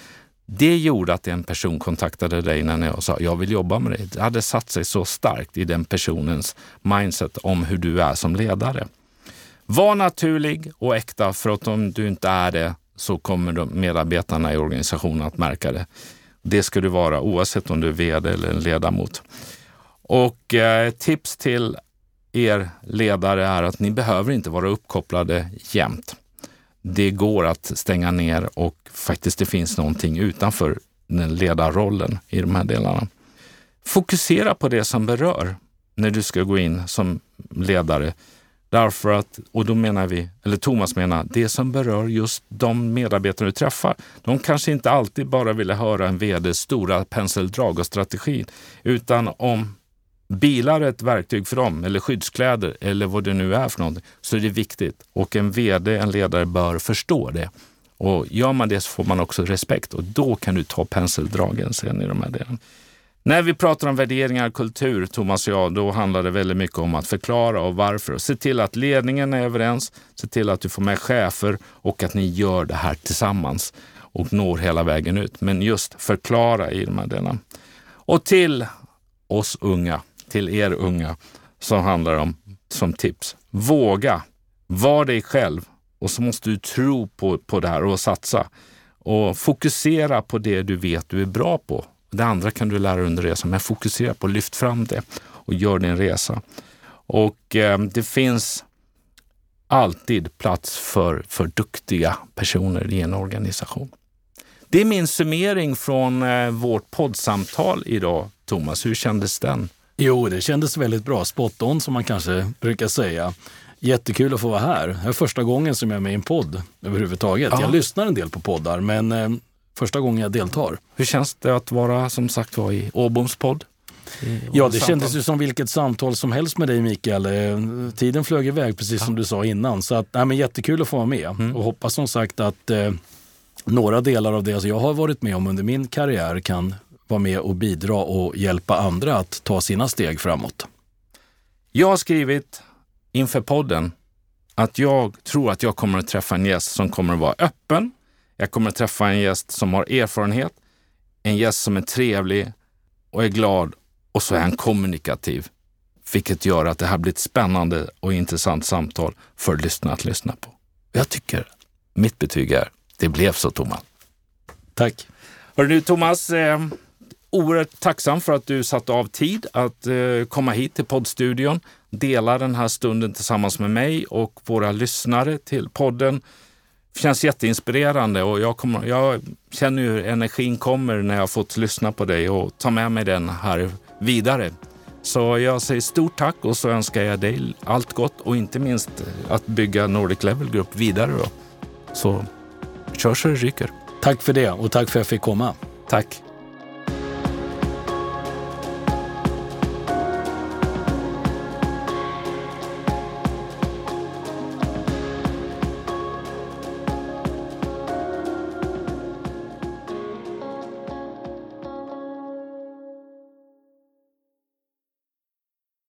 Det gjorde att en person kontaktade dig när jag sa jag vill jobba med dig. Det hade satt sig så starkt i den personens mindset om hur du är som ledare. Var naturlig och äkta för att om du inte är det så kommer de medarbetarna i organisationen att märka det. Det ska du vara oavsett om du är vd eller en ledamot. Och eh, tips till er ledare är att ni behöver inte vara uppkopplade jämt. Det går att stänga ner och faktiskt det finns någonting utanför den ledarrollen i de här delarna. Fokusera på det som berör när du ska gå in som ledare. Därför att, och då menar vi, eller Thomas menar, det som berör just de medarbetare du träffar. De kanske inte alltid bara ville höra en VDs stora penseldrag och strategi, utan om bilar är ett verktyg för dem, eller skyddskläder eller vad det nu är för någonting, så är det viktigt. Och en VD, en ledare, bör förstå det. Och gör man det så får man också respekt och då kan du ta penseldragen sen i de här delarna. När vi pratar om värderingar och kultur, Thomas och jag, då handlar det väldigt mycket om att förklara och varför. se till att ledningen är överens, se till att du får med chefer och att ni gör det här tillsammans och når hela vägen ut. Men just förklara i de här delarna. Och till oss unga, till er unga som handlar om som tips. Våga, var dig själv och så måste du tro på, på det här och satsa. Och fokusera på det du vet du är bra på. Det andra kan du lära under resan, men fokusera på, lyft fram det och gör din resa. Och eh, det finns alltid plats för, för duktiga personer i en organisation. Det är min summering från eh, vårt poddsamtal idag. Thomas, hur kändes den? Jo, det kändes väldigt bra. Spot on som man kanske brukar säga. Jättekul att få vara här. Det är första gången som jag är med i en podd överhuvudtaget. Ja. Jag lyssnar en del på poddar, men eh, första gången jag deltar. Hur känns det att vara som sagt var i Åboms podd? Ja, det kändes ju som vilket samtal som helst med dig Mikael. Eh, tiden flög iväg precis som du sa innan. Så att, nej, men jättekul att få vara med mm. och hoppas som sagt att eh, några delar av det jag har varit med om under min karriär kan vara med och bidra och hjälpa andra att ta sina steg framåt. Jag har skrivit inför podden att jag tror att jag kommer att träffa en gäst som kommer att vara öppen. Jag kommer att träffa en gäst som har erfarenhet, en gäst som är trevlig och är glad och så är han kommunikativ. Vilket gör att det här blir ett spännande och intressant samtal för lyssnarna att lyssna på. Jag tycker mitt betyg är, det blev så Thomas. Tack. Hör du Thomas, eh, oerhört tacksam för att du satte av tid att eh, komma hit till poddstudion, dela den här stunden tillsammans med mig och våra lyssnare till podden. Det känns jätteinspirerande och jag, kommer, jag känner hur energin kommer när jag fått lyssna på dig och ta med mig den här vidare. Så jag säger stort tack och så önskar jag dig allt gott och inte minst att bygga Nordic Level Group vidare. Då. Så kör så det ryker. Tack för det och tack för att jag fick komma. Tack.